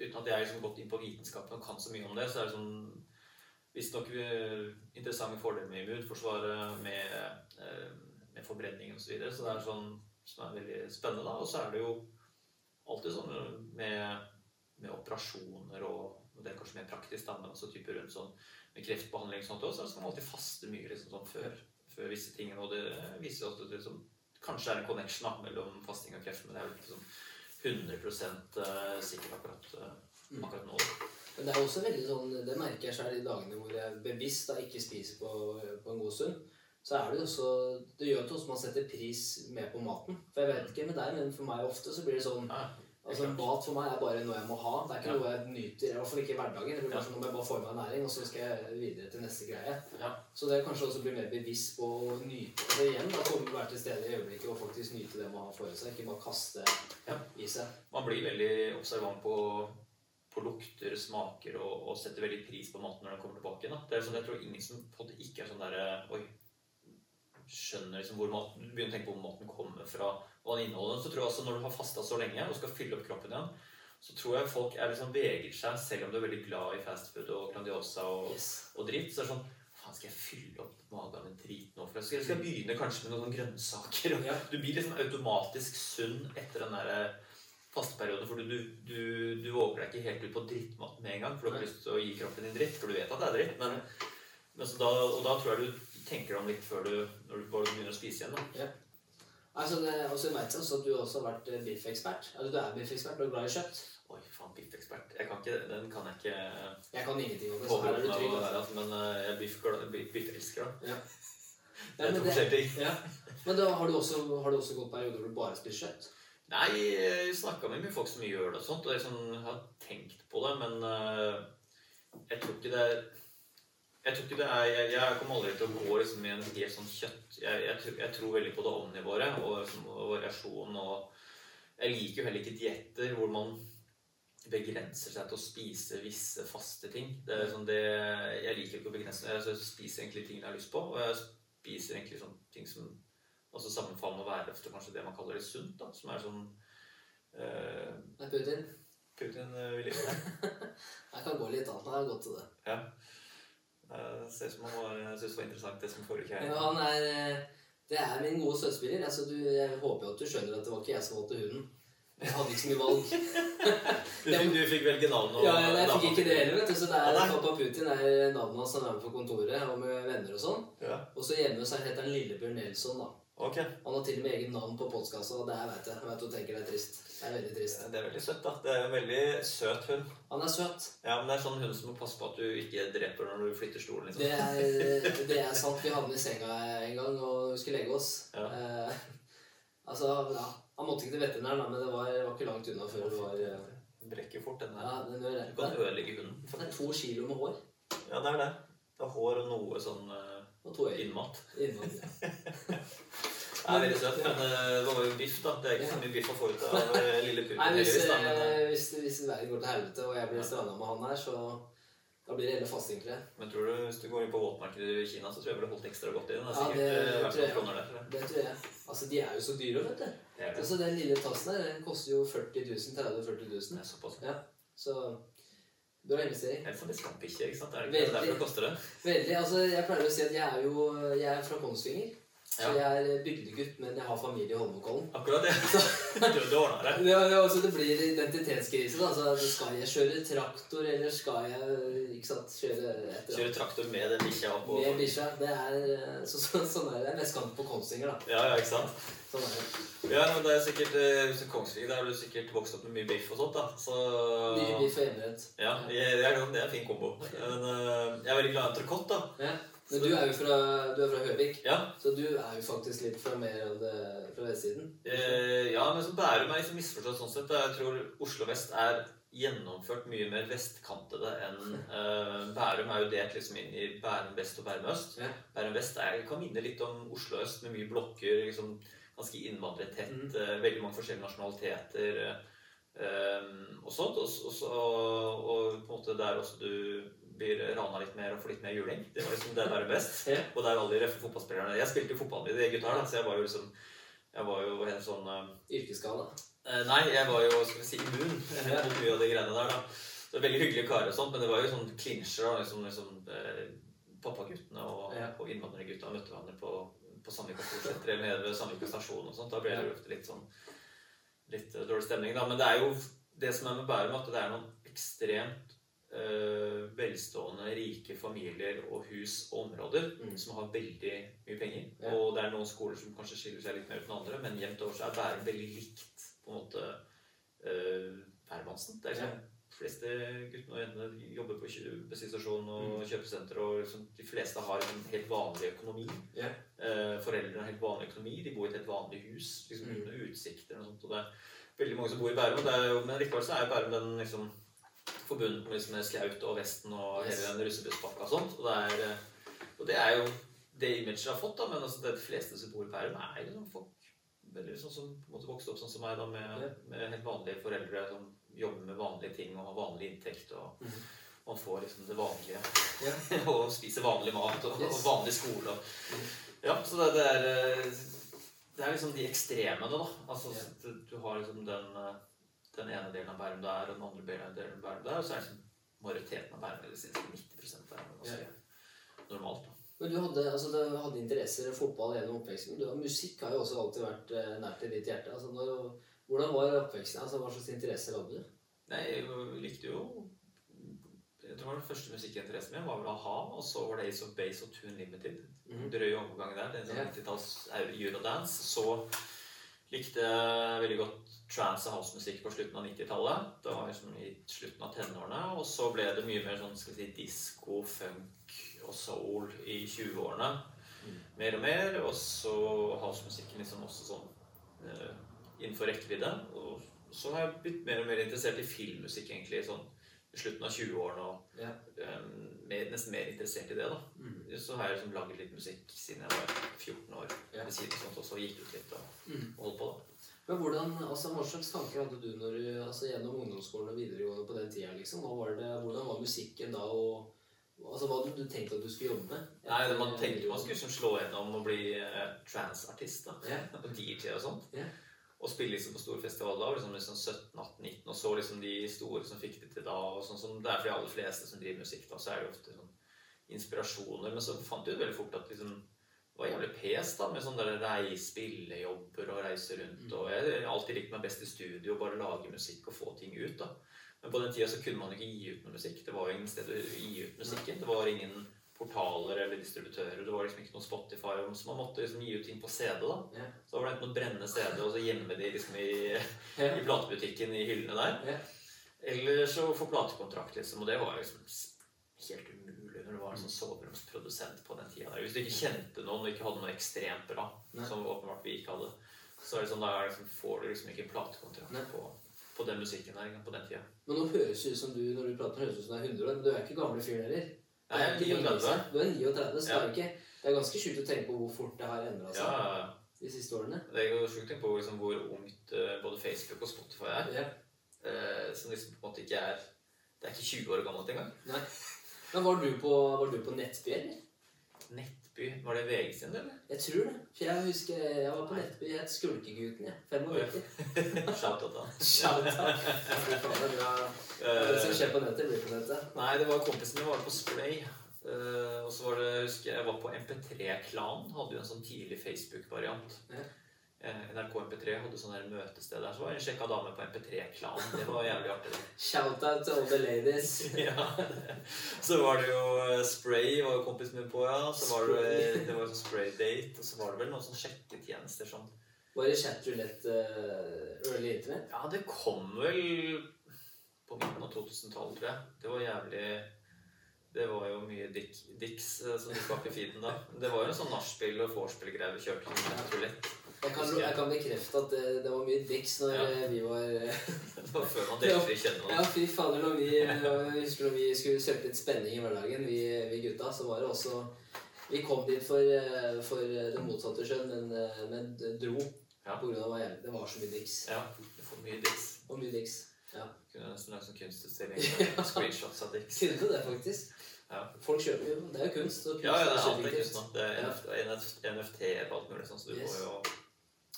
Uten at jeg har liksom gått inn på vitenskapen og kan så mye om det, så er det sånn Visstnok eh, interessante fordeler med immunforsvaret, med, eh, med forbrenning osv. Så, videre. så det er sånn som er veldig spennende. Og så er det jo alltid sånn med, med operasjoner og og det er kanskje mer praktisk, da, men også type rundt sånn med kreftbehandling og sånt også, så skal man alltid faste mye liksom, sånn før, før visse ting. Og det viser at det liksom, kanskje er en connection da, mellom fasting og kreft, men det er jo ikke sånn 100 eh, sikkert akkurat, eh, akkurat nå. Men det er også veldig sånn, det merker jeg selv i dagene hvor jeg bevisst da ikke spiser på, på en god stund. Så er det jo også Det gjør at også man setter pris mer på maten. For jeg vet ikke med deg, men for meg ofte så blir det sånn Altså Mat for meg er bare noe jeg må ha. Det er ikke Ja. noe jeg nyter. I hvert fall ikke i hverdagen. Det blir bare sånn, Nå må jeg bare få i meg næring, og så skal jeg videre til neste greie. Ja. Så det er kanskje også bli mer bevisst på å nyte det igjen. da, Komme være til stede i øyeblikket og faktisk nyte det man har for seg. Ikke bare kaste Ja. i seg. Man blir veldig observant på, på lukter, smaker og, og setter veldig pris på maten når den kommer tilbake. Da. Det er sånn, jeg tror ingen som på det ikke er sånn derre Oi, skjønner liksom hvor maten begynner å tenke på hvor maten kommer fra, hva den inneholder. Så tror jeg også når du har fasta så lenge og skal fylle opp kroppen igjen, så tror jeg folk er liksom vegrer seg, selv om du er veldig glad i fastfood og Grandiosa og, Yes. og dritt. Så er det sånn Faen, skal jeg fylle opp magen med drit nå? For jeg skal, begynne kanskje med noen grønnsaker? Ja. Du blir liksom automatisk sunn etter den der fasteperioden, for du, du, du våger deg ikke helt ut på drittmat med en gang, for du har lyst til å gi kroppen din dritt, for du vet at det er dritt. Men, men så da, og da tror jeg du tenker deg om litt før du, når du begynner å spise igjen. da. Altså, det, også vet så du også har vært eh, biffekspert. Altså, du er biffekspert og er glad i kjøtt. Oi, faen, biffekspert. Jeg kan ikke, den kan jeg ikke Jeg kan ingenting om det, så her er du trygg. Altså. altså, men eh, jeg er biff- biff- biffelsker, da. Ja. Det er to forskjellige ting. Ja. Men da har du også, har du også gått perioder hvor du bare spiser kjøtt? Nei, jeg snakka med mye folk som gjør det og sånt, og jeg sånn, har tenkt på det, men uh, jeg tror ikke det er jeg tror ikke det er, jeg, jeg kommer aldri til å gå liksom i en helt sånn kjøtt Jeg, jeg, tror, jeg tror veldig på det omnivåre og, liksom, og variasjon. og Jeg liker jo heller ikke dietter hvor man begrenser seg til å spise visse faste ting. Det er sånn det, jeg liker ikke å begrense meg. Jeg spiser egentlig ting jeg har lyst på, og jeg spiser egentlig sånn ting som også sammenfallende å være ofte kanskje det man kaller det sunt. da, Som er sånn eh, Putin. Putin eh, vil ikke det. Jeg kan gå litt an. Jeg har gått til det. Ja. Eh, ser ut som han syntes det var interessant det som foregikk her. Ja, han er eh, Det er min gode støttespiller. Altså, du, jeg håper jo at du skjønner at det var ikke jeg som valgte hunden. Jeg hadde ikke så mye valg. Du, fikk- du fikk velge navn og Ja, jeg fikk ikke det heller, vet du. Så det er. Pappa Putin er navnet hans. Han er med på kontoret og med venner og sånn. Ja, Og så hjemme så heter han Lillebjørn Nelson, da. Ok. Han har til og med egen navn på postkassa, det er, vet jeg. Jeg vet du tenker det er trist. Det er veldig trist. Det er veldig søtt, da. Det er en veldig søt hund. Han er søt. Ja, men det er sånn hund som må passe på at du ikke dreper når du flytter stolen. liksom. Det er, det er sant. Vi havnet i senga en gang og skulle legge oss. Ja. Eh, altså, ja. Han måtte ikke til veterinæren, men det var, var ikke langt unna før det var eh, Den brekker fort, den Ja, der. den gjør det. Du kan Det ødelegge hunden. er to kilo med hår Ja, det er det. Det er hår og noe sånn uh, og to øyne. innmat. Innmat, ja. Det er veldig søtt, men eh, det var jo biff, da. Det er ikke så mye biff å få ut av eh, lille puppen. Nei, hvis, da, men, eh, hvis, hvis verden går til helvete og jeg blir stranda med han her, så da blir det hele fasting, tror jeg. Men tror du, hvis du går inn på våtmarkedet i Kina, så tror jeg det ville holdt ekstra godt i den. Det Ja, det, det tror jeg. der. Det tror jeg. Altså, de er jo så dyre, vet du. Det. Altså, Den lille tassen her den koster jo 40 000, 30 000-40 Det 000. Ja, såpass. Ja. Så bra investering. Helt som diskantbikkje, ikke sant? Er det ikke Veldig. derfor det koster det? Veldig. altså Jeg pleier å si at jeg er jo jeg er fra Kongsvinger. Så Ja. jeg er bygdegutt, men jeg har familie i Holmenkollen. Akkurat det. Ordner det. Det, det, altså, det blir identitetskrise. da, altså, Skal jeg kjøre traktor, eller skal jeg ikke sant, kjøre et eller Kjøre traktor med den bikkja opp og med bikkja? Det er så, så, sånn er det. Vestkant på Kongsvinger, da. Ja, ja, ikke sant? Sånn er det. Ja, men det er sikkert eh, så Kongsvinger, der har du sikkert vokst opp med mye biff og sånt, da. Så Mye biff og hjemmerett. Ja, det er, det er en fin kombo. Men eh, jeg er veldig glad i entrecôte, da. Ja. Men du er jo fra, du er fra Høvik, Ja, så du er jo faktisk litt fra mer av det fra vestsiden. eh, ja men så Bærum er liksom misforstått sånn sett. Jeg tror Oslo vest er gjennomført mye mer vestkantede enn eh, Bærum er jo delt liksom inn i Bærum vest og Bærum øst. Ja. Bærum vest er, kan minne litt om Oslo øst, med mye blokker. liksom Ganske innvandrertett. Mm. eh, veldig mange forskjellige nasjonaliteter. eh, og sånt. Og, og, og på en måte der også du blir rana litt mer og får litt mer juling. Det var liksom det Bærum best. Ja. Og der alle de røffe fotballspillerne Jeg spilte jo fotball med de gutta her, så jeg var jo liksom Jeg var jo en sånn uh, Yrkesskala. Uh, Nei, jeg var jo skal vi si, immun Ja. mot mye av de greiene der. da. Så det var Veldig hyggelige karer og sånt, men det var jo sånn klinsjer. liksom, liksom eh, Pappaguttene og, Ja. og innvandrergutta møtte hverandre på, på Sandvika storsenter eller ved Sandvika stasjon og sånt. Da ble det jo ofte litt sånn litt eh, dårlig stemning, da. Men det er jo det som er med Bærum, at det er noen ekstremt eh, velstående, rike familier og hus og områder Mm. som har veldig mye penger. Ja. Og det er noen skoler som kanskje skiller seg litt mer ut enn andre, men jevnt over så er Bærum veldig likt på en måte uh, Bærumhansen. Det er liksom de fleste guttene og jentene jobber på bensinstasjon og Mm. kjøpesenter, og liksom, de fleste har en helt vanlig økonomi. Ja. Eh, foreldrene har helt vanlig økonomi, de bor i et helt vanlig hus liksom Mm. uten utsikter og sånt. Og det er veldig mange som bor i Bærum, men likevel så er Bærum den liksom forbundet med, liksom, med Skaut og Vesten og hele den russebusspakka og sånt. Og det er, eh, og det er jo det imaget jeg har fått, da, men altså, det, de fleste som bor i Bærum, er sånn folk veldig sånn som måte vokste opp sånn som meg, da, med, med helt vanlige foreldre som jobber med vanlige ting og har vanlig inntekt. og Mhm. man får liksom det vanlige Ja. og spiser vanlig mat og, Yes. og vanlig skole. Og, ja, så det, det er eh, Det er liksom de ekstremene, da. Altså, du, du har liksom den, eh, den ene delen av Bærum der, og den andre delen av Bærum der, og så er liksom majoriteten av si 90 der, men ja. normalt. da. Men du hadde, altså, du hadde interesser i fotball gjennom oppveksten. Du, musikk har jo også alltid vært eh, nært til ditt hjerte. Altså, når, hvordan var oppveksten? Altså, hva slags interesser hadde du? Nei, jeg likte jo Jeg tror den første musikkinteressen min var vel a-ha, og så var det Ace of Base og Tune Limited. Mm. Drøy omgang der. Det er en sånn 90-talls eurodance. Så likte veldig godt trance housemusikk på slutten av 90-tallet. Det var liksom i slutten av tenårene. Og så ble det mye mer sånn skal vi si, disko, funk og soul i 20-årene. Mm. Mer og mer. Og så housemusikken liksom også sånn eh, innenfor rekkevidde. Og så har jeg blitt mer og mer interessert i filmmusikk egentlig sånn slutten av 20-årene. Og Ja. um, mer, nesten mer interessert i det, da. Så har jeg liksom laget litt musikk siden jeg var 14 år. Ja. Ved siden sånt også, gikk ut litt og, Mm. og holdt på, da. Men hvordan, altså, Hva slags tanker hadde du når du, altså, gjennom ungdomsskolen og videregående på den tida? liksom? Var det, hvordan var musikken da? og altså, Hva hadde du tenkt at du skulle jobbe med? Nei, Man tenkte man skulle slå gjennom og bli uh, transartist. da. yeah. Og DJ og sånt. Ja. Og spille liksom på store festivaler. da, liksom, liksom 17, 18, 19, og så liksom de store som fikk det til da. og sånn som Det er for de aller fleste som driver musikk, da, så er det jo ofte sånn inspirasjoner. Men så fant jeg ut veldig fort at liksom det var jævlig pes da, med sånne spillejobber og reise rundt. Mm. og Jeg har alltid likt meg best i studio bare lage musikk og få ting ut. da. Men på den tida så kunne man ikke gi ut noe musikk. Det var jo ingen sted å gi ut musikken. Det var ingen portaler eller distributører. Det var liksom ikke noe Spotify. Så man måtte liksom gi ut ting på CD. da. Ja. Så var det enten å brenne CD og så gjemme de liksom i, Ja. i platebutikken i hyllene der. Ja. Eller så få platekontrakt, liksom. Og det var liksom helt umulig når du var en sånn soveromsprodusent på den tida. der. Hvis du ikke kjente noen og ikke hadde noe ekstremt bra, som åpenbart vi ikke hadde, Så er det sånn, da liksom, får du liksom ikke platekontrakt på, på den musikken der på den tida. Men nå høres det ut som du når du prater, høres ut som du er 100 år, men du er ikke gamle fyren heller. Nei, jeg er Det 39. Du er 39, så Ja. det er ikke Det er ganske sjukt å tenke på hvor fort det har endra seg Ja, de siste årene. det er jo sjukt å tenke på liksom, hvor ungt eh, både Facebook og Spotify er. Ja. Eh, som liksom på en måte ikke er Det er ikke 20 år gammelt engang. Nei. Men var du på, var du på Nettby, eller? Nettby. Var det VG sin, eller? Jeg tror det. For jeg husker jeg var på Nettby. Jeg het Skulkegutten, jeg. 95. Shout-out da. Shout-out. Det som skjer på nettet, blir på nettet. Nei, det var kompisen min var på Spray. Uh, og så var det, husker jeg, jeg var på MP3-klanen. Hadde jo en sånn tidlig Facebook-variant. Ja. Eh, NRK MP3 hadde sånn der møtested der. Så var det en sjekka dame på MP3-klanen. Det var jævlig artig. Shout-out to all the ladies. ja. Så var det jo eh, Spray var jo kompisen min på, ja. Så var det, det var jo sånn Spray-date. Og så var det vel noen sånn sjekketjenester sånn. Var det chatroulette uh, early internet? Ja, det kom vel på midten av 2012, tror jeg. Det var jævlig Det var jo mye dick, dicks eh, som dukka opp i feeden da. Det var jo en sånn nachspiel og vorspiel-greie vi kjørte som rulett. Jeg kan, jeg kan bekrefte at det, det var mye dicks når Ja. eh, vi var eh, Det var før man delte i kjenne Ja, fy fader, når vi, jeg husker når vi skulle søke litt spenning i hverdagen, vi, vi gutta, så var det også Vi kom dit for, eh, for det motsatte skjønn, men, men dro. Ja. På grunn av hva jeg- det var så mye dicks. Ja, for mye dicks. Og mye dicks. Kunne nesten lagd sånn kunstutstilling med screenshots av dicks. Kunne det, faktisk. Ja. Folk kjøper jo Det er jo kunst. Kunst Ja, ja, det er alltid kunst. Det er NFT, NF- NFT alt mulig sånn, så du Yes. må jo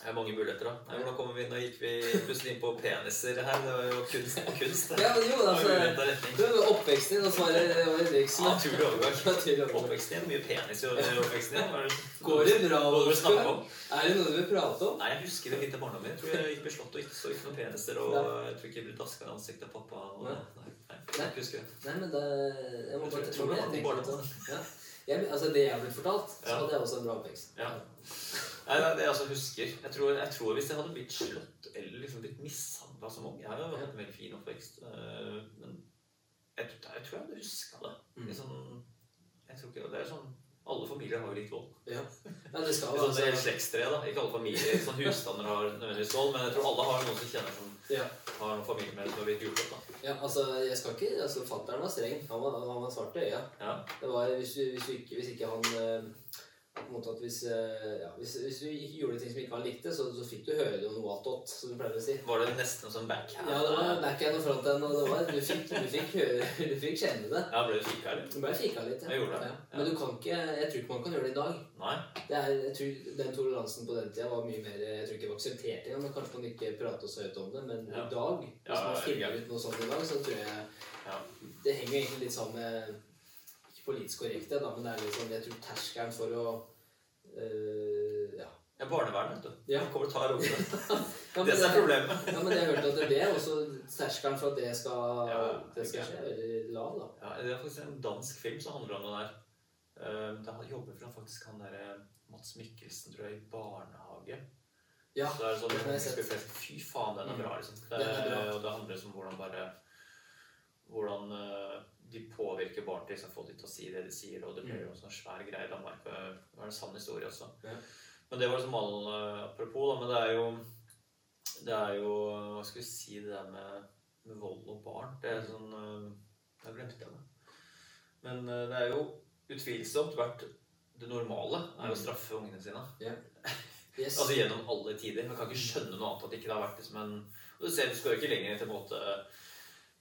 det er mange muligheter, da. Nei, hvordan kommer vi Nå gikk vi plutselig inn på peniser her. Det var jo kunst på kunst. det. Ja, men jo, Det var altså. Det var oppveksten din, og så var det, det var det. Ja, Naturlig overgang. Naturlig overgang. Oppveksten din. Mye penis i oppveksten din. Det- Går det bra? Hva du snakke om? Er det noe du vil prate om? Nei, jeg husker det litt av barndommen min. Jeg tror jeg gikk beslått og ikke så ikke noen peniser. Og jeg tror ikke jeg ble daska i ansiktet av pappa. Og, Nei. nei, nei, jeg husker det. Nei, men da, Jeg må Jeg bare tror- tror det var jeg tenker bare litt sånn. Ja. Jeg, altså, det jeg har blitt fortalt, så hadde jeg også en bra oppvekst. Ja. Nei, det er det jeg altså husker. Jeg tror, jeg tror Hvis jeg hadde blitt slått eller liksom blitt mishandla som ung Jeg har jo hatt en veldig fin oppvekst, øh, men jeg, jeg tror jeg hadde huska det. Mm. Liksom, jeg tror ikke, det er sånn Alle familier har jo litt vold. Ja. ja, det skal Sånn, altså er slektstre, da. Ikke alle familier, sånn husstander har nødvendigvis vold, men jeg tror alle har noen som kjenner som ja. har noen familiemedlemmer som har blitt gjort opp. da. ja, altså, jeg skal ikke altså, Fattern var streng. Han var, han var svart i øya. Ja. Det var hvis, hvis, ikke, hvis ikke han måte at hvis, eh, ja, hvis, hvis du gjorde ting som ikke han likte, så, så fikk du høre det noe attåt, som du pleier å si. Var det nesten sånn backhand? Ja, det var backhand og fronthand, og det var, du, fikk, du, fikk høre, du fikk kjenne det. Ja, ble du fika, litt? Du ble fika litt. Jeg gjorde det. Ja. Men du kan ikke, jeg tror ikke man kan gjøre det i dag. Nei. Det er, jeg tror Den toleransen på den tida var mye mer Jeg tror ikke det var akseptert engang, men kanskje man ikke pratet så høyt om det. Men Ja. i dag, hvis Ja, man ja, finner ut noe sånt i dag, så tror jeg Ja. Det henger egentlig litt sammen med politisk korrekte, da, men det er liksom Jeg tror terskelen for å øh, Ja. Ja, barnevern, vet du. Ja. Kommer og tar ungene. det. Ja, Det som er det- problemet. Ja, men jeg har hørt at det er også terskelen for at det skal, Ja, det skal skje, er veldig lav, da. Ja, det er faktisk en dansk film som handler om det der. Eh, Da jobber vel faktisk han der eh, Mats Mikkelsen, tror jeg, i barnehage. Ja, Så det er sånn, det jeg Fy faen, den er bra, liksom. Det, Den er bra. Og det handler liksom om hvordan bare Hvordan de påvirker barn til liksom, å få dem til å si det de sier. Og det blir jo en sånn svær greie i Danmark. Det var en sann historie også. Ja. Men det var liksom all eh, apropos, da. Men det er jo Det er jo Hva skal vi si det der med, med vold og barn? Det er sånn eh, Jeg glemte det. Men eh, det er jo utvilsomt vært det normale er jo å straffe ungene sine. Yes. Altså gjennom alle tider. Man kan ikke skjønne noe annet at det ikke har vært liksom en Og du ser, du skal jo ikke lenger til en måte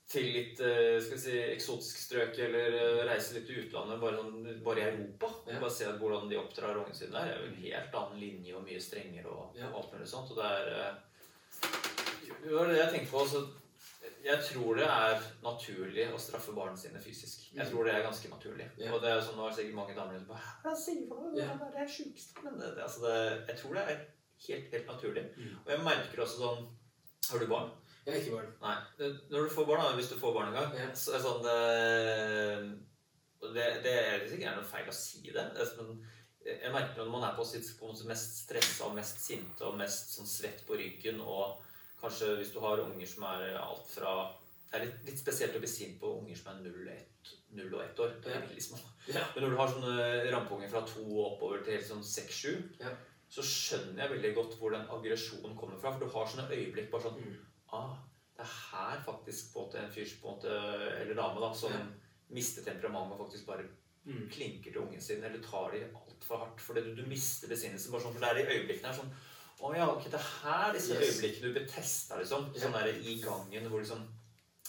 til litt eh, skal vi si, eksotisk strøk eller eh, reise litt til utlandet, bare, sånn, bare i Europa. Ja. Bare se hvordan de oppdrar ungene sine der. Det er jo en helt annen linje og mye strengere og Ja. alt mulig sånt. Og det er eh, Det var det jeg tenkte på. så jeg tror det er naturlig å straffe barna sine fysisk. Jeg Mm. tror det er ganske naturlig. Ja. Og det er sånn, nå er det sikkert mange damer som bare Hva sier du for? Ja. Det er det sjukeste. Men det, det, altså det, jeg tror det er helt, helt naturlig. Mm. Og jeg merker også sånn Har du barn? Jeg er ikke barn. Nei. Når du får barn, da, hvis du får barn en gang, Ja. så er sånn det, det, det er ikke sikkert noe feil å si det. er sånn, jeg merker når man er på sitt mest stressa og mest sinte og mest sånn svett på ryggen, og kanskje hvis du har unger som er alt fra Det er litt, litt spesielt å bli sint på unger som er 0, 1, 0 og 1 år. Det er veldig små. Ja. Men når du har sånne rampunger fra 2 og oppover til sånn 6-7 Ja. så skjønner jeg veldig godt hvor den aggresjonen kommer fra. For du har sånne øyeblikk bare sånn Mm. Ah, Det er her faktisk på en måte en fyr på en måte, eller dame da, som Ja. mister temperamentet og faktisk bare Mm. klinker til ungen sin, eller tar de altfor hardt. Fordi du, du mister besinnelsen. bare sånn, For det er i øyeblikkene her sånn Å ja, ok, det er her disse Yes. øyeblikkene du blir testa, liksom. Sånn der i gangen hvor liksom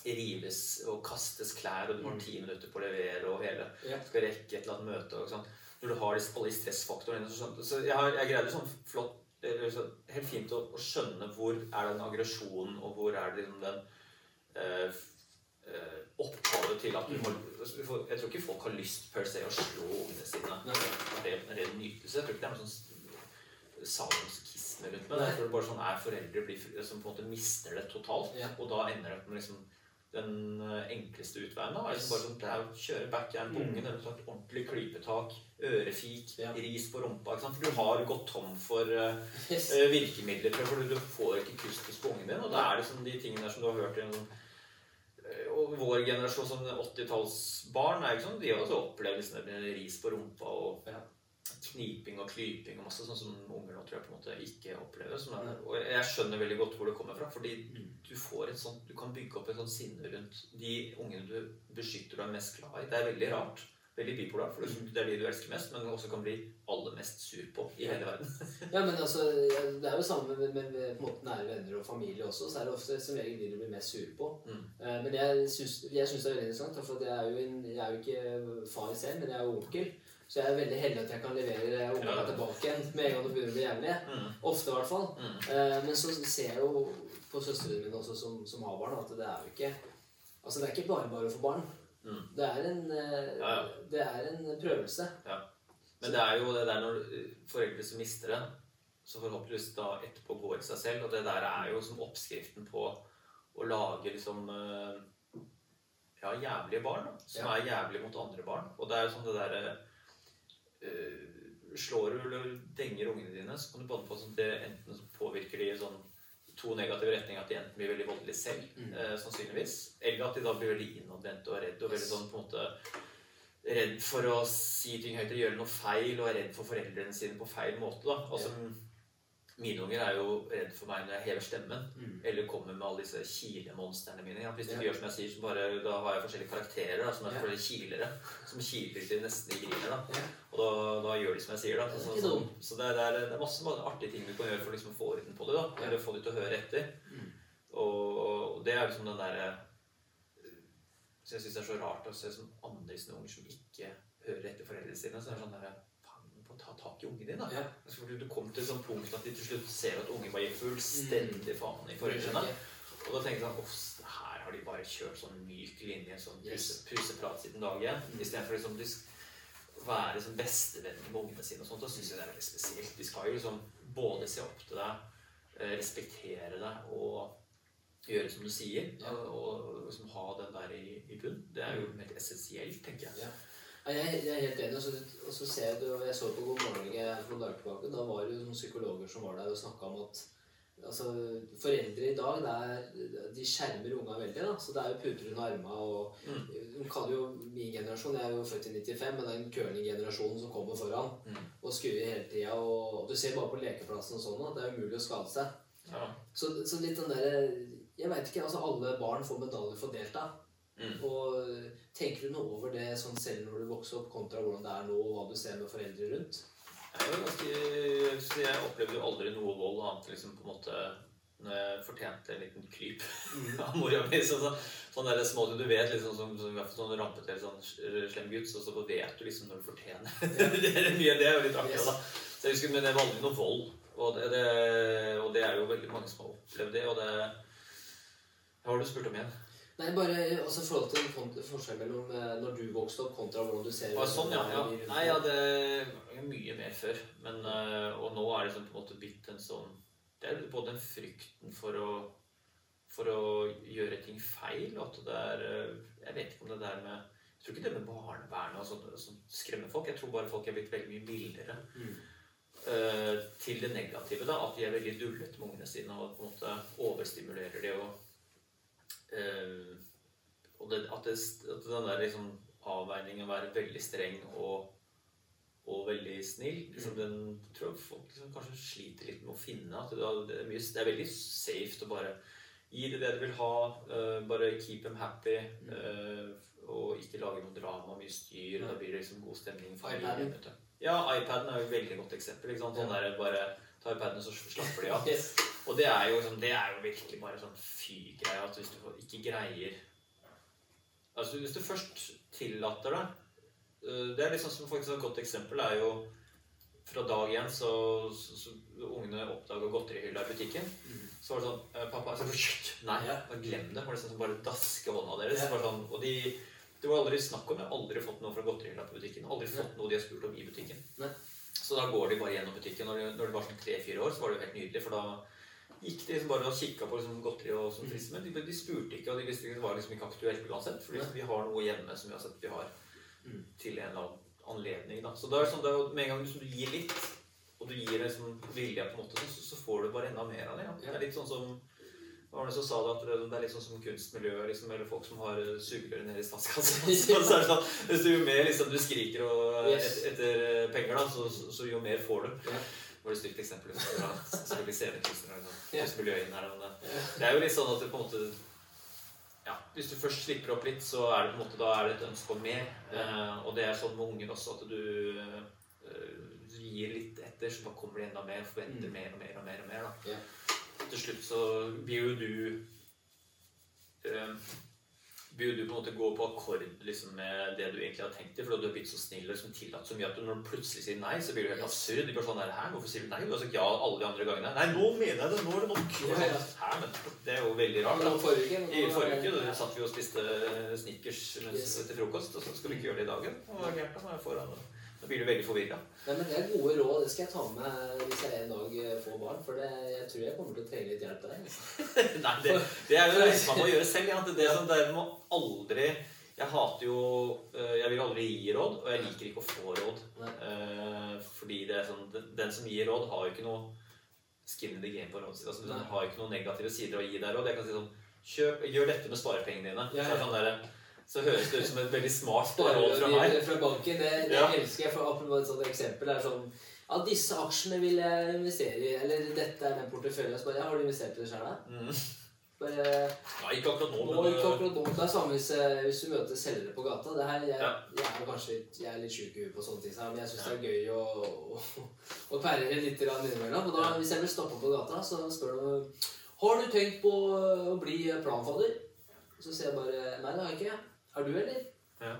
rives og kastes klær, og du har Mm. ti minutter på å levere, og hele Ja. skal rekke et eller annet møte. og sånn. Når du har alle de stressfaktorene så, så jeg, har, jeg greide sånn flott eller liksom Helt fint å, å skjønne hvor er den aggresjonen, og hvor er det liksom den eh, eh, opphavet til at du har Jeg tror ikke folk har lyst per se å slå ungene sine. Det er en ren nytelse. Jeg tror ikke det er noe sånn sadomskisme rundt med det. Jeg tror det bare sånn er foreldre blir, som på en måte mister det totalt. Og da ender det opp med liksom den eh, enkleste utveien. da, liksom Yes. bare sånn, Det er å kjøre backhand på Mm. ungen, mm. sånn, ordentlig klypetak, ørefik, Ja. ris på rumpa. For du har gått tom for uh, Yes. eh, virkemidler, for du, får ikke kustus på ungen din. Og da er det sånn, de tingene som du har hørt i en sånn og vår generasjon som 80-tallsbarn er ikke sånn, de har også opplevd liksom, ris på rumpa og Ja. Kniping og klyping og masse sånn som unger nå tror jeg på en måte ikke opplever. Som er, Mm. og jeg skjønner veldig godt hvor det kommer fra. Fordi Mm. du får et sånt, du kan bygge opp et sånt sinne rundt de ungene du beskytter og er mest glad i. Det er veldig rart. Veldig bipolar, for Mm. det er de du elsker mest, men også kan bli aller mest sur på i hele verden. Ja, men altså, Det er jo samme med, med, med på en måte nære venner og familie også. Så er det ofte som regel de du blir mest sur på. Mm. Eh, men jeg syns det er veldig interessant, for jeg er, jo en, jeg er jo ikke far selv, men jeg er jo onkel. Så jeg er veldig heldig at jeg kan levere ungene Ja. tilbake igjen med en gang det begynner å bli jævlig. Mm. Ofte, i hvert fall. Mm. Eh, men så ser jeg jo på søstrene mine også som, som har barn, at det er jo ikke Altså, det er ikke bare bare å få barn. Mm. Det er en, eh, Ja, ja. det er en prøvelse. Men det er jo det der når eh, foreldre som mister det, så forhåpentligvis da etterpå går i seg selv. Og det der er jo som oppskriften på å lage liksom Ja, jævlige barn. da, Som er jævlige mot andre barn. Og det er jo sånn det derre Slår du eller denger ungene dine, så kan du banne på at det enten påvirker de i sånn to negative retninger. At de enten blir veldig voldelige selv, Mm. eh, sannsynligvis. Eller at de da blir veldig innadvendte og redde og veldig sånn på en måte redd for å si ting høyt eller gjøre noe feil, og er redd for foreldrene sine på feil måte. da. Altså, Mine unger er jo redd for meg når jeg hever stemmen, Mm. eller kommer med alle disse kilemonstrene mine. Ja, hvis de Ja. ikke gjør som jeg sier, så bare, da har jeg forskjellige karakterer da, som er Ja. forskjellige kilere. Som kiler til nesten de griner. da. Og da, da gjør de som jeg sier. da. Er Så, så, så det, er, det, er, det er masse artige ting du kan gjøre for å liksom få orden på det. da, Eller få dem til å høre etter. Mm. Og, og det er liksom den derre Så jeg syns det er så rart å se som andre sine unger som ikke hører etter foreldrene sine. Så er det sånn der, du må ta tak i ungen din, da. Ja. Altså, fordi Du kommer til et sånt punkt at de til slutt ser at ungen bare gir fullstendig faen i foreldrene. Og da tenker jeg sånn her har de bare kjørt sånn myk linje, sånn Yes. pusseprat siden dag én. Mm. Istedenfor liksom de være liksom bestevenner med ungene sine og sånt. så syns jeg det er veldig spesielt. De skal jo liksom både se opp til deg, eh, respektere deg og gjøre som du sier. Og, og liksom ha den der i, i bunn. Det er jo helt essensielt, tenker jeg. Ja. Ja, jeg, jeg er helt enig. Og så, ser jeg jeg så på God morgen Norge for noen dager tilbake. Da var det jo noen psykologer som var der og snakka om at altså, foreldre i dag er, de skjermer unga veldig. da, så Det er jo puter under armene. og Mm. Kaller jo min generasjon Jeg er jo født i 95, men det er den curlinggenerasjonen som kommer foran Mm. og skuer hele tida. Og, og du ser bare på lekeplassen og sånn at det er umulig å skade seg. Ja. Så, så litt den der Jeg veit ikke. altså Alle barn får medaljer for delta. Mm. Og tenker du noe over det sånn selv når du vokser opp, kontra hvordan det er nå, og hva du ser med foreldre rundt? Jeg, jeg opplevde jo aldri noe vold annet liksom på en måte når jeg fortjente en liten kryp av mora mi. Så, så, sånn der små du vet liksom som, som, som sånn rampete eller sånn slem gutt, så, så vet du liksom når du fortjener. det er mye det er jo litt akkurat, da. Så jeg husker, Men det var aldri noe vold. Og det, det, og det er jo veldig mange som har opplevd det. Og det Hva har du spurt om igjen? Nei, bare altså, i forhold til forskjell mellom eh, når du vokste opp, kontra hvordan du ser Å, sånn, ja. ja. Nei, ja, det mer før. Men, øh, og nå er det sånn på en måte blitt en sånn Det er både den frykten for å for å gjøre ting feil, og at det er øh, Jeg vet ikke om det der med Jeg tror ikke det med barnevernet og sånt, som skremmer folk. Jeg tror bare folk er blitt veldig mye mildere Mm. øh, til det negative. da, At de er veldig dullete med ungene sine og på en måte overstimulerer de. og og det, at, det, at den der liksom avveiningen å være veldig streng og og veldig snill. Liksom den tror jeg folk liksom kanskje sliter litt med å finne. At det, er- mye, det er veldig safe å bare gi det det du vil ha. Uh, bare keep them happy. Uh, og ikke lage noe drama, mye styr. Da blir det liksom god stemning. iPaden. Ja, iPaden er jo et veldig godt eksempel. Ikke sant? Sånn der, bare ta iPaden, så slapper de av. Yes. Og det er jo, sånn, det er jo virkelig bare sånn fy-greie at hvis du ikke greier Altså Hvis du først tillater det Det er liksom som faktisk et godt eksempel er jo fra dag én så, så, så ungene oppdaga godterihylla i butikken. Så var det sånn eh, Pappa så, Nei, Ja. bare glem det. Var det sånn, bare daske hånda deres. Bare sånn, og de, det var aldri snakk om Jeg har aldri fått noe fra godterihylla på butikken. Aldri fått noe de har spurt om i butikken. Nei. Så da går de bare gjennom butikken. Når de, når de var sånn tre-fire år, så var det jo helt nydelig. For da gikk de liksom bare og kikka på liksom godteri og sånn frisme. De, de spurte ikke, og de visste ikke det var liksom ikke aktuelt uansett. For liksom, vi har noe hjemme som vi har sett vi har Mm. til en eller annen anledning. Da. Så det er sånn, det er, med en gang liksom, du gir litt, og du gir liksom vilje på en måte, så, så får du bare enda mer av det. Ja. Det er litt sånn som Arne så sa det at det er litt sånn som kunstmiljøet, liksom, eller folk som har eh, sugerør nede i statskassa. Så, så er det sånn, hvis du jo mer liksom, du skriker og, et, etter eh, penger, da, så, så, så jo mer får du. Ja. Det var et stygt eksempel. Liksom, fra scenekunstnere og Ja. kunstmiljøet inn her. Men det, det er jo litt sånn at det på en måte ja, Hvis du først slipper opp litt, så er det på en måte, da er det et ønske om mer. Eh, og det er sånn med unger også, at du, eh, du gir litt etter, så da kommer de enda mer. Forventer Mm. mer og mer og mer. og mer da. Ja. Til slutt så blir jo du eh, blir du på en måte gå på akkord liksom, med det du egentlig har tenkt deg, fordi du har blitt så snill og liksom, tillatt så mye at du, når du plutselig sier nei, så blir du helt absurd. Du blir sånn her, hvorfor sier du nei? Du har sagt ja alle de andre gangene. Nei, nå mener jeg det! Nå er det nok! Ja, ja. Men det er jo veldig rart. Da. I forrige uke da satt vi og spiste Snickers mens, Yes. til frokost, og så skal vi ikke gjøre det i dagen. Hva er gærent da? Blir du veldig forvirra. Nei, men Det er gode råd. Det skal jeg ta med meg hvis jeg en dag får barn. For det, jeg tror jeg kommer til å trenge litt hjelp der. altså. Nei, det, det er jo det man må gjøre selv. Ja. Det, det, sånn, det må aldri Jeg hater jo eh, Jeg vil aldri gi råd, og jeg liker ikke å få råd. Eh, fordi det er sånn den- som gir råd, har jo ikke noe skin in the game på rådet sitt. Altså, den har jo ikke noen negative sider å gi deg råd. Jeg kan si sånn Kjøp, Gjør dette med sparepengene dine. Ja, Så, er det sånn der, så høres det ut som et veldig smart råd fra meg. Fra banken, det, det Ja. elsker jeg. For et sånt eksempel er sånn Ja, disse aksjene vil jeg investere i. Eller dette er den porteføljen. Så bare, ja, Har du investert i det sjøl, da? Mm. Bare Nei, ikke akkurat nå, men ikke eh, akkurat nå. Det er samme hvis, eh, hvis du møter selgere på gata. Det her, jeg, Ja. jeg er kanskje litt, jeg er litt sjuk i huet på sånne ting, men jeg syns det er gøy å, å, å pærere litt innimellom. Og da, Ja. hvis jeg blir stoppa på gata, så spør de Har du tenkt på å bli planfader. Så sier jeg bare Nei, det har jeg ikke. Er du, eller? Ja.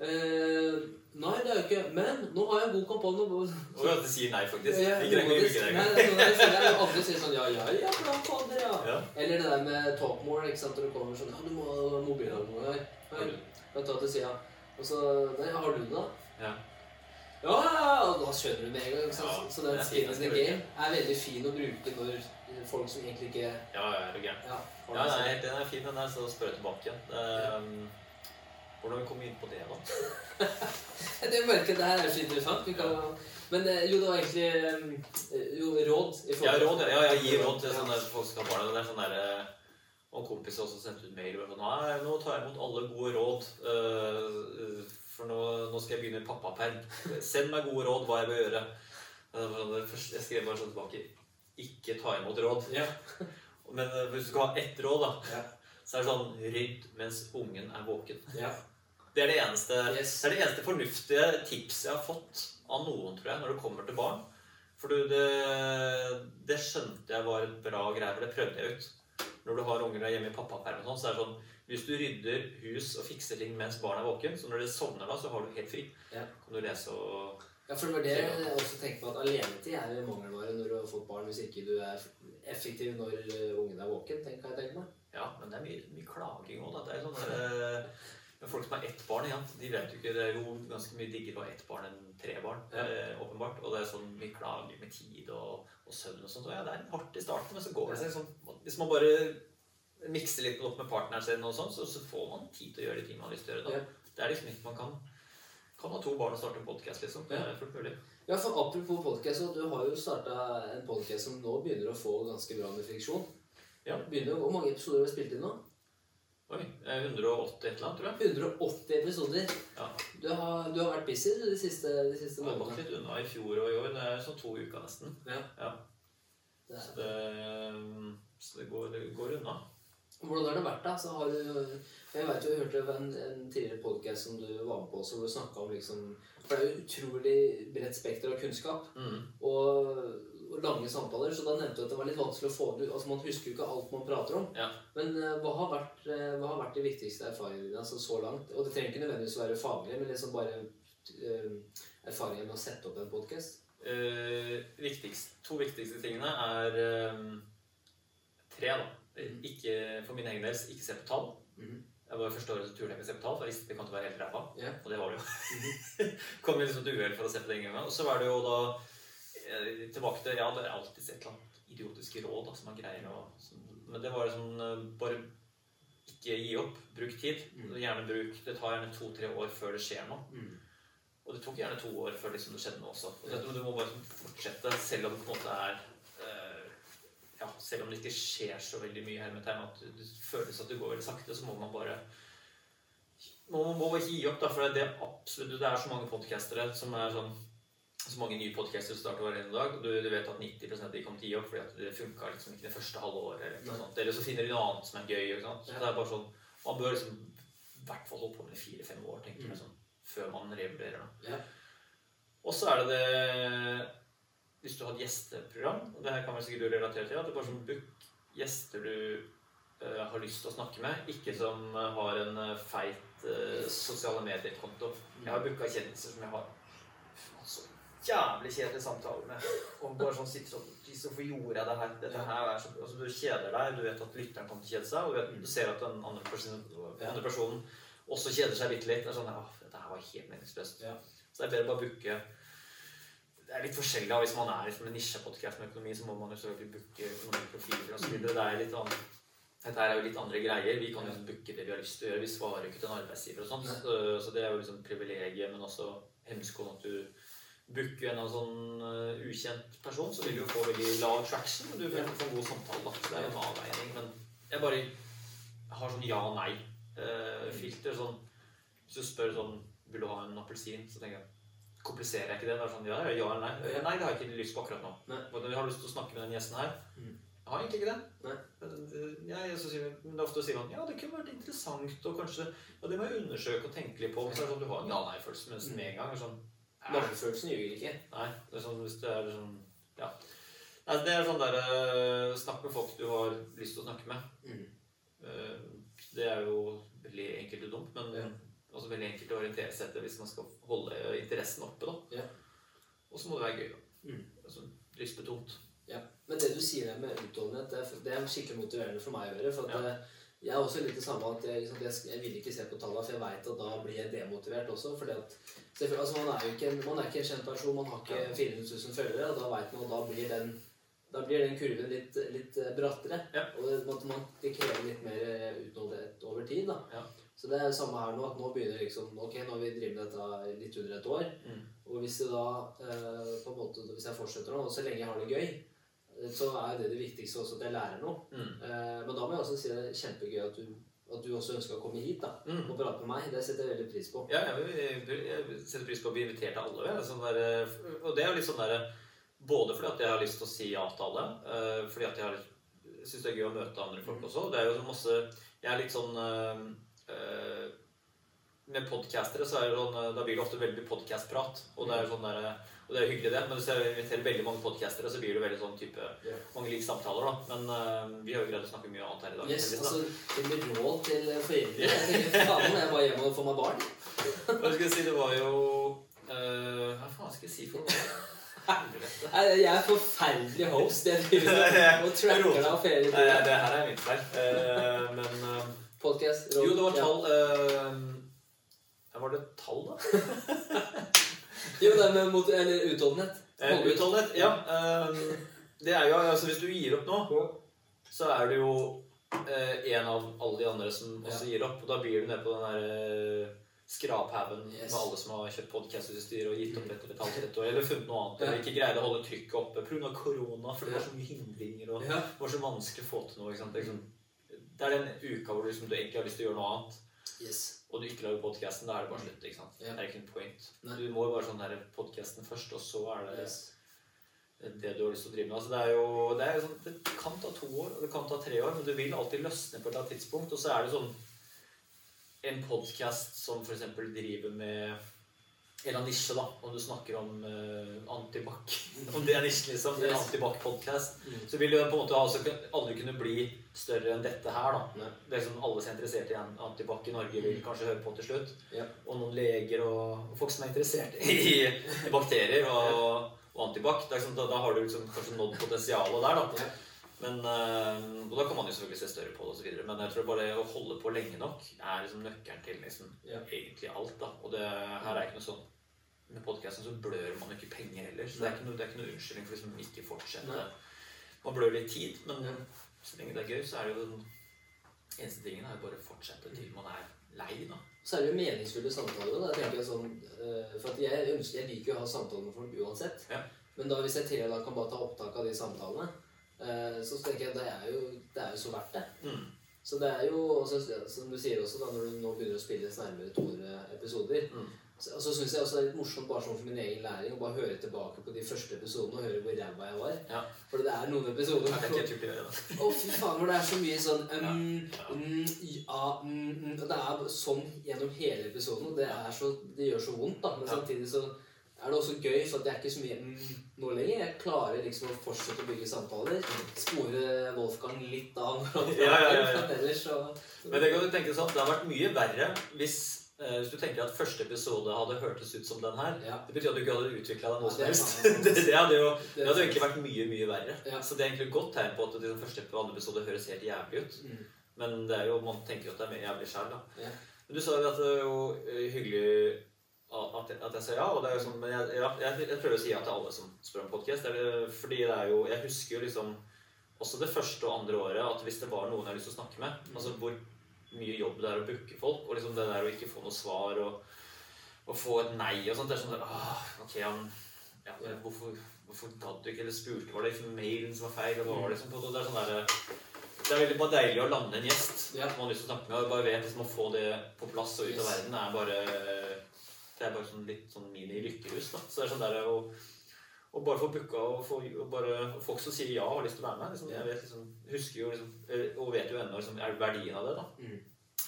Eh, nei, det er jeg ikke. Men nå har jeg en god kampanje. Å oh, ja, du sier nei, faktisk. Ja, det Nei, det så det er jo andre sier sånn Ja, ja, ja, planfadder, ja. Ja. Eller det der med talkmore, ikke sant, når du kommer sånn Ja, du må ha mobilabonnement her. Kan ta til sida. Og så Nei, har du det, da? Ja. Ja, ja, ja! Og da skjønner du med en gang. Ja, så den det skin in the game er veldig fin å bruke når folk som egentlig ikke Ja, ja, er du gæren. Ja, Ja, nei, den er fin, den der, så spør jeg tilbake igjen. Um, hvordan kom vi inn på det, da? Jeg mørket det her er så interessant. Vi kan, men eh, jo, det var egentlig eh, Jo, råd. i Ja, råd, ja, jeg gir råd til sånne folk som har ha barn. Det er sånn der, eh, og kompiser også sendte ut mail og sånn Nei, nå tar jeg imot alle gode råd. Uh, for nå, nå skal jeg begynne pappaperm. Send meg gode råd hva jeg bør gjøre. Det sånn, det Jeg skrev bare sånn tilbake Ikke ta imot råd. Ja. Men hvis du skal ha ett råd, da, Ja. Så er det sånn Rydd mens ungen er våken. ja. Det er det eneste, Yes. det er det eneste fornuftige tipset jeg har fått av noen, tror jeg, når det kommer til barn. For du, det, det skjønte jeg var en bra greie, for det prøvde jeg ut. Når du har unger der hjemme i pappaperm sånn, så er det sånn Hvis du rydder hus og fikser ting mens barnet er våken, så når det sovner da, så har du helt fri. Ja. Kan du lese og Ja, for det var det jeg også tenkte på, at alenetid er mangelvare når du har fått barn, hvis ikke du er effektiv når ungen er våken, tenk, kan jeg tenker meg. Ja, men det er mye, mye klaging òg. Det er sånn eh, men folk som har ett barn, ja, de vet jo ikke Det er jo ganske mye diggere å ha ett barn enn tre barn, Ja. eh, åpenbart. Og det er sånn mye klager med tid og, og søvn og sånt. Og ja, det er hardt i starten, men så går det seg sånn Hvis man bare mikser litt opp med partneren sin, og sånn, så, så får man tid til å gjøre de tingene man har lyst til å gjøre. Ja. Det er liksom ikke man kan kan ha to barn og starte en podkast, liksom. Det er fullt mulig. Ja, for apropos podcast, du har jo starta en podcast som nå begynner å få ganske bra med friksjon. Ja. Begynner Hvor mange episoder har vi spilt inn nå? Oi. eh, 180 et eller annet, tror jeg. 180 episoder. Ja. Du har, du har vært busy de siste, de siste Jeg har gått litt unna i fjor og i år. Det er sånn to uker nesten. Ja. Ja. Det Så det, så det, går, det går unna. Hvordan har det vært, da? Så har du, jeg vet jo, jeg hørte en, en tidligere podcast som du var med på, som du snakka om liksom For det er jo utrolig bredt spekter av kunnskap. Mm. og lange samtaler, så da nevnte du at det var litt vanskelig å få det ut. Altså, man husker jo ikke alt man prater om. Ja. Men uh, hva, har vært, uh, hva har vært de viktigste erfaringene dine altså, så langt? Og det trenger ikke nødvendigvis være faglig, men liksom bare uh, erfaringer med å sette opp en podkast. Eh, viktigst, to viktigste tingene er eh, tre, da. Mhm. Ikke, for min egen del, ikke se på tall. Mhm. Jeg var Første året turte jeg ikke å se på tall, for jeg visste det kom til å være helt ræva. Yeah. Og det var det jo. kom liksom til uhell for å se på det en gang. Og så var det jo da eh, tilbake til Ja, det er alltid et eller annet idiotiske råd da, som man greier å Men det var sånn eh, Bare ikke gi opp. Bruk tid. Mhm. Gjerne bruk Det tar gjerne to-tre år før det skjer noe. Mm. Og det tok gjerne to år før liksom det skjedde noe også. Og det du må bare liksom fortsette, selv om det på en måte er eh, ja, Selv om det ikke skjer så veldig mye hermetegn, at det føles at det går veldig sakte, så må man bare Man må bare ikke gi opp, da, for det er absolutt Det er så mange podkastere som er sånn så mange nye podcaster starter hver eneste dag. Du, du vet at 90 av de kommer til å gi opp fordi at det funka liksom ikke det første halve året. Eller, eller så finner de noe annet som er gøy. Ikke sant? Så det er bare sånn, Man bør liksom i hvert fall holde på med fire-fem år tenker jeg, Mm. sånn, før man revurderer. Ja. Og så er det det Hvis du har et gjesteprogram, og det her kan vel sikkert du relatere til, at det er bare sånn book gjester du uh, har lyst til å snakke med, ikke som eh, har en eh, feit uh, sosiale medier-konto. Jeg har booka kjendiser som jeg har så jævlig kjedelig samtale med. Og bare sånn sitter sånn Hvorfor gjorde jeg det her? Dette her er så altså, Du kjeder deg, du vet at lytteren kommer til å kjede seg, og du, vet, du ser at den andre personen, den andre personen også kjeder seg bitte litt. Det er sånn dette her var helt meningsløst. Ja. Så det er bedre bare å booke Det er litt forskjellig. Hvis man er liksom en nisjepodkast med økonomi, så må man jo selvfølgelig booke økonomiprofiler osv. Det er litt annet dette er jo litt andre greier. Vi kan jo liksom booke det vi har lyst til å gjøre. Vi svarer ikke til en arbeidsgiver og sånt. Så, så det er jo liksom privilegiet, men også hemskoen at du booker en av sånn uh, ukjent person, så vil du jo få veldig lav traction. Du vil få en god samtale. Så det er en avveining. Men jeg bare har sånn ja-nei-filter. sånn, hvis du spør sånn Vil du ha en appelsin? Så tenker jeg Kompliserer jeg ikke det? Det er sånn, ja, ja eller nei? Ja. Nei, det har jeg ikke lyst på akkurat nå. Nei. Men jeg har lyst til å snakke med den gjesten her. Mm. Jeg har egentlig ikke det. Nei. Jeg, jeg, så sier, men ofte sier man ja, det kunne vært interessant, og kanskje Ja, det må jeg undersøke og tenke litt på. Men så er det sånn, du har en ja-nei-følelse nesten med en gang. Sånn, Magefølelsen ljuger ikke. nei, det er sånn hvis det er sånn Ja. Nei, det er sånn derre Snakk med folk du har lyst til å snakke med. Mm. Eh, Det er jo veldig enkelt og dumt, men Ja. også veldig enkelt å orientere seg etter hvis man skal holde interessen oppe. da. Ja. Og så må det være gøy. da. Mm. Altså, lystbetont. Ja. Men det du sier med utholdenhet, det er, skikkelig motiverende for meg å gjøre. For at Ja. eh, jeg er også litt det samme at jeg, liksom, jeg, vil ikke se på tallene, for jeg veit at da blir jeg demotivert også. fordi at altså, Man er jo ikke en, man er ikke en kjent person, man har ikke 400 000 følgere, og da vet man at da blir den da blir den kurven litt, litt eh, brattere. Ja. Og det, man, det krever litt mer eh, utholdenhet over tid. da. Ja. Så det er det samme her nå. at Nå begynner liksom, ok, nå har vi drevet med dette litt under et år. Mm. Og hvis da eh, måte, hvis jeg fortsetter nå, og så lenge jeg har det gøy, så er det det viktigste også at jeg lærer noe. Mm. Eh, men da må jeg også si det er kjempegøy at du, at du også ønsker å komme hit da, Mm. og prate med meg. Det setter jeg veldig pris på. Ja, jeg, jeg, jeg setter pris på å bli invitert av alle. Sånn der, og det er jo litt sånn der, Både fordi at jeg har lyst til å si ja til alle, eh, fordi at jeg har syns det er gøy å møte andre folk også. Det er jo masse Jeg er litt sånn eh, Med podkastere så er det sånn eh, Da blir det ofte veldig podcastprat. Og det er sånn der, og det er hyggelig, det. Men hvis jeg inviterer veldig mange podkastere, så blir det veldig sånn type yeah. mange like samtaler, da. Men uh, vi har jo greid å snakke mye annet her i dag. Yes, da. altså, det blir råd til foreldre. Jeg tenker, faen, jeg var hjemme og få meg barn? Hva skal jeg si? Det var jo uh, Hva faen skal jeg si for noe? Helvete. Jeg er forferdelig host. Jeg driver og tracker deg av ferie. Det her er min feil. Uh, men uh, Podcast, Jo, det var tall eh, Var det tall, da? Jo, det med mot, eller utholdenhet. Eh, Utholdenhet? Ja. eh, det er jo altså Hvis du gir opp nå, så er du jo eh, en av alle de andre som også gir opp. Og da blir du nede på den der eh, skraphaugen Yes. med alle som har kjøpt podkastutstyr og gitt opp rett og betalt rett år, eller funnet noe annet, eller ikke greide å holde trykket oppe pga. korona, for det var så mye hindringer. og. Det var så vanskelig å få til noe. er, liksom, det er den uka hvor du, liksom, du egentlig har lyst til å gjøre noe annet. Yes. og du ikke lager podkasten, da er det bare slutt. ikke sant? Yeah. Det er ikke noe point. Nei. Du må jo bare sånn der podkasten først, og så er det yes. det du har lyst til å drive med. Altså, det, er jo, det, er jo sånn, det kan ta to år, og det kan ta tre år, men du vil alltid løsne på et eller annet tidspunkt. Og så er det sånn en podkast som f.eks. driver med en eller nisje, da. Om du snakker om uh, antibac. om det er nisjen, liksom. Yes. antibac-podkast. Mm. Så vil det på en måte altså aldri kunne bli større enn dette her, da. Nei. Det er liksom Alle som er interessert i an- antibac i Norge, vil kanskje høre på til slutt. Ja. Og noen leger og folk som er interessert i, bakterier og, og antibac. Liksom, da, da har du liksom kanskje nådd potensialet der, da. Ja. Men, øh, og da kan man jo selvfølgelig se større på det videre. Men jeg tror bare det å holde på lenge nok er liksom nøkkelen til liksom Ja. egentlig alt. da. Og det her er ikke noe sånn Med podkasten så blør man jo ikke penger heller. Så det er ikke noe, det er ikke noe unnskyldning for liksom ikke fortsette. Nei. Man blør litt tid, men Ja. så lenge det er gøy, så er det jo den eneste tingen er jo bare å fortsette til man er lei, da. Så er det jo meningsfulle samtaler. Da. Jeg tenker sånn, eh, for jeg, ønsker, jeg liker jo å ha samtaler med folk uansett. Ja. Men da hvis jeg til og med kan bare ta opptak av de samtalene, eh, så tenker jeg det er jo, det er jo så verdt det. Mm. Så det er jo, også, som du sier også, da, når du nå begynner å spille nærmere 200 episoder, Mm. så, og så syns jeg også det er litt morsomt bare sånn for min egen læring å bare høre tilbake på de første episodene og høre hvor ræva jeg var. Ja. For det er noen episoder er å fy faen, hvor det er så mye sånn um, mm, ja, mm, mm, Det er sånn gjennom hele episoden, og det, er så, det gjør så vondt, da. Men samtidig så er det også gøy, for det er ikke så mye mm, nå lenger. Jeg klarer liksom å fortsette å bygge samtaler. Spore Wolfgang litt av. Ja, ja, ja. Ellers så Men det kan du tenke sånn, det har vært mye verre hvis, eh, hvis du tenker at første episode hadde hørtes ut som den her. Det betyr at du ikke hadde utvikla deg noe som helst. Det, det, hadde jo, Det hadde egentlig vært mye, mye verre. Så det er egentlig et godt tegn på at den første og andre episode høres helt jævlig ut. Mm. Men det er jo, man tenker jo at det er mer jævlig sjæl, da. Ja. Men du sa jo at det er jo eh, hyggelig at jeg, at jeg sier ja. Og det er jo sånn, men jeg, jeg, jeg prøver å si ja til alle som spør om podkast. Fordi det er jo Jeg husker jo liksom også det første og andre året at hvis det var noen jeg har lyst til å snakke med Altså hvor mye jobb det er å booke folk, og liksom det der å ikke få noe svar og, og få et nei og sånt Det er sånn ah, Ok, han ja, hvorfor, hvorfor gadd du ikke, eller spurte Var det liksom mailen som var feil, eller var det liksom Det er sånn der, det er veldig bare deilig å lande en gjest Ja. man har lyst til å snakke med. og Bare vet liksom Å få det på plass og ut av verden er bare Det er bare sånn litt sånn mini-lykkehus. da. Så det er sånn der å, å bare få booka og, få, og bare og folk som sier ja har lyst til å være med. Liksom, jeg vet liksom, husker jo liksom, eh, og vet jo ennå liksom, er verdien av det. da. Mm.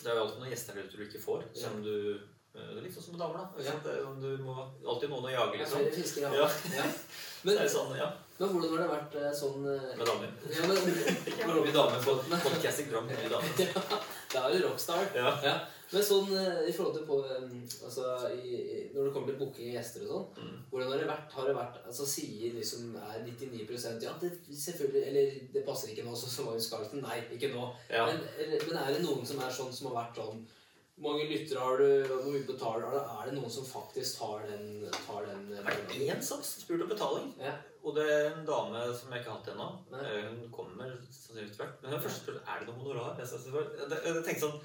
Det er jo alltid noen gjester der ute du ikke får, Selv om du eh, Det er litt sånn som med damer, da. Ja. Det er sånn, Du må alltid noen å jage, liksom. Ja, fisker, Ja. ja. Men, det er sånn, ja, men hvordan har det vært eh, sånn med damer. ja, men, Mye damer på podcasting drar mye damer. Da er du rockstar. Ja. Ja. Men sånn eh, i forhold til på Altså i, når det kommer til booking av gjester og sånn, Mm. hvordan har det vært? Har det vært altså Sier liksom er 99 Ja, det selvfølgelig Eller det passer ikke nå, sånn som Magnus Carlsen. Nei, ikke nå. Ja. Men, eller, men er det noen som er sånn som har vært sånn Hvor mange lyttere har du? Hvor mye betaler du? Er det noen som faktisk tar den, tar den Det har vært én som spurt om betaling. Ja. Og det er en dame som jeg ikke har hatt ennå. Eh, Hun kommer sannsynligvis etter hvert. Men hun først spurte er det noe honorar. Jeg, tenkte sånn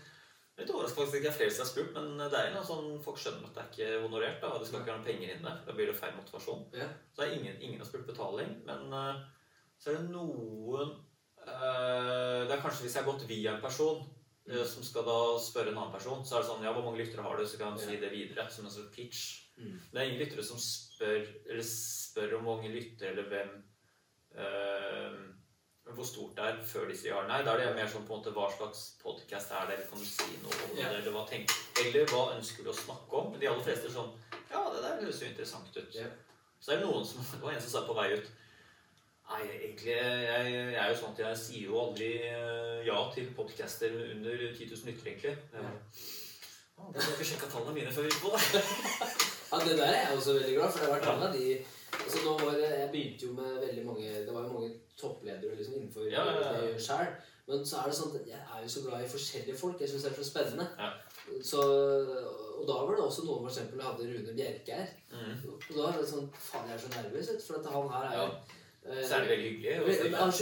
Litt overrasket faktisk ikke det er flere som har spurt, men det er noe sånn folk skjønner at det er ikke honorert. da, og Det skal ikke være noen penger inne. Da blir det feil motivasjon. Ja. Så det er ingen, ingen har spurt betaling. Men uh, så er det noen uh, Det er kanskje hvis jeg har gått via en person uh, som skal da spørre en annen person, så er det sånn Ja, hvor mange lyttere har du? Så kan han si det videre som en sånn pitch. Mm. Det er ingen lyttere som spør Eller spør om hvor mange lyttere eller hvem eh, Hvor stort det er før de sier ja eller nei. Da er det mer sånn på en måte hva slags podkast er det, eller kan du si noe om det, eller hva tenker Eller hva ønsker du å snakke om? De aller fleste er sånn Ja, det der høres jo interessant ut. Yeah. Så er det noen som Det var en som sa på vei ut Nei, egentlig jeg, jeg er jo sånn at jeg sier jo aldri eh, ja til podcaster under 10 000 lyttere, egentlig. Ja. Ja, Da må jeg ikke sjekke tallene mine før vi gikk på. Ja, det der er jeg også veldig glad for. Det har vært en av de altså nå var det, Jeg begynte jo med veldig mange Det var jo mange toppledere liksom innenfor Ja, ja, ja. det jeg gjør selv. Men så er det sånn at jeg er jo så glad i forskjellige folk. Jeg syns det er så spennende. Ja. Så, og da var det også noen for eksempel jeg hadde Rune Bjerke her. Mm. Og da var det sånn Faen, jeg er så nervøs, for at han her er jo eh, Så er det veldig hyggelig. men- og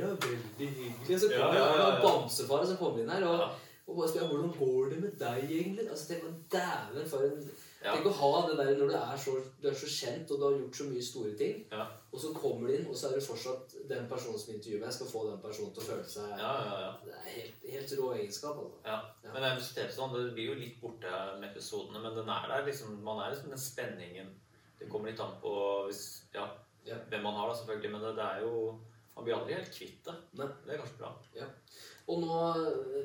Ja, det er veldig hyggelig. Så kommer Ja, ja, ja, bamsefar som kommer inn her. Og. Og bare spør hvordan går det med deg egentlig? Altså, tenk dæven for en Ja. Tenk å ha det der når du er, så, du er så kjent og du har gjort så mye store ting, Ja. og så kommer du inn, og så er det fortsatt den personen som intervjuer meg, skal få den personen til å føle seg Ja, ja, ja. Det er helt, helt rå egenskap, altså. ja. Ja. Men sånn, det blir jo litt borte med episodene, men den er der liksom, man er liksom den spenningen. Det kommer litt an på hvis, ja, Ja. hvem man har, da, selvfølgelig, men det, det er jo Man blir aldri helt kvitt det. Nei. Det er kanskje bra. Og nå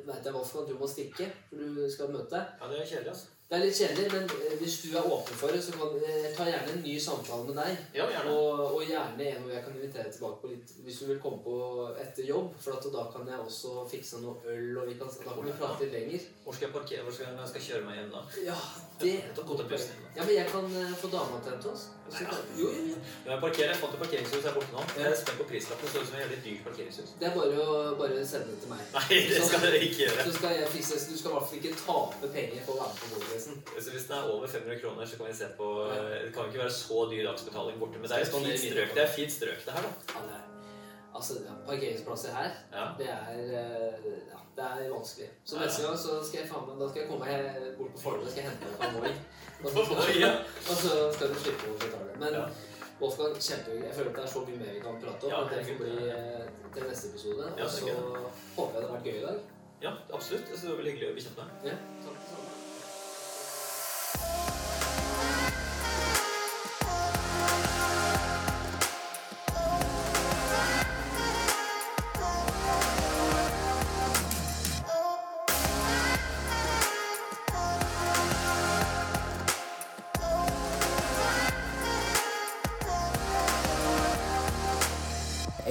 veit jeg Wolfgang, at du må stikke, for du skal møte. Ja, det er kjedelig, altså. Det er litt kjedelig, men eh, hvis du er åpen for det, så kan jeg ta gjerne en ny samtale med deg. Ja, gjerne. Og, og gjerne en hvor jeg kan invitere tilbake på litt hvis du vil komme på etter jobb. For at da kan jeg også fikse noe øl, og vi kan, da kan vi prate litt lenger. Hvor skal jeg parkere? Hvor skal jeg, jeg skal kjøre meg hjem da? Ja, det det. Ja, men jeg kan eh, få dama til å hente oss. Jo, jo, jo. Men jeg parkerer. Jeg fant et parkeringshus her borte nå. Jeg er spent på prislappen. Det ut som et jævlig dyrt parkeringshus. Det er bare å bare sende det til meg. Nei, det skal dere ikke gjøre. Så skal jeg fikse Du skal i hvert fall ikke tape penger på å være med på Vollereisen. Så hvis den er over 500 kroner, så kan vi se på Det kan jo ikke være så dyr dagsbetaling borte. Men det er et fint strøk. Det er fint strøk, det her, da. Ja, det er Altså, ja, parkeringsplasser her, Ja. det er eh, Ja, det er vanskelig. Så neste gang så skal jeg faen Da skal jeg komme meg bort på Fornebu og skal hente deg på Moi. Og så- Og så skal du slippe å betale. Men. Wolfgang, kjempegøy. Jeg føler at det er så mye mer vi kan prate om. Ja, det får bli eh, til neste episode. Ja, Og så håper jeg det har vært gøy i dag. Ja, absolutt. Det var veldig hyggelig å bli kjent med deg. Ja, takk det samme.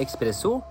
Espresso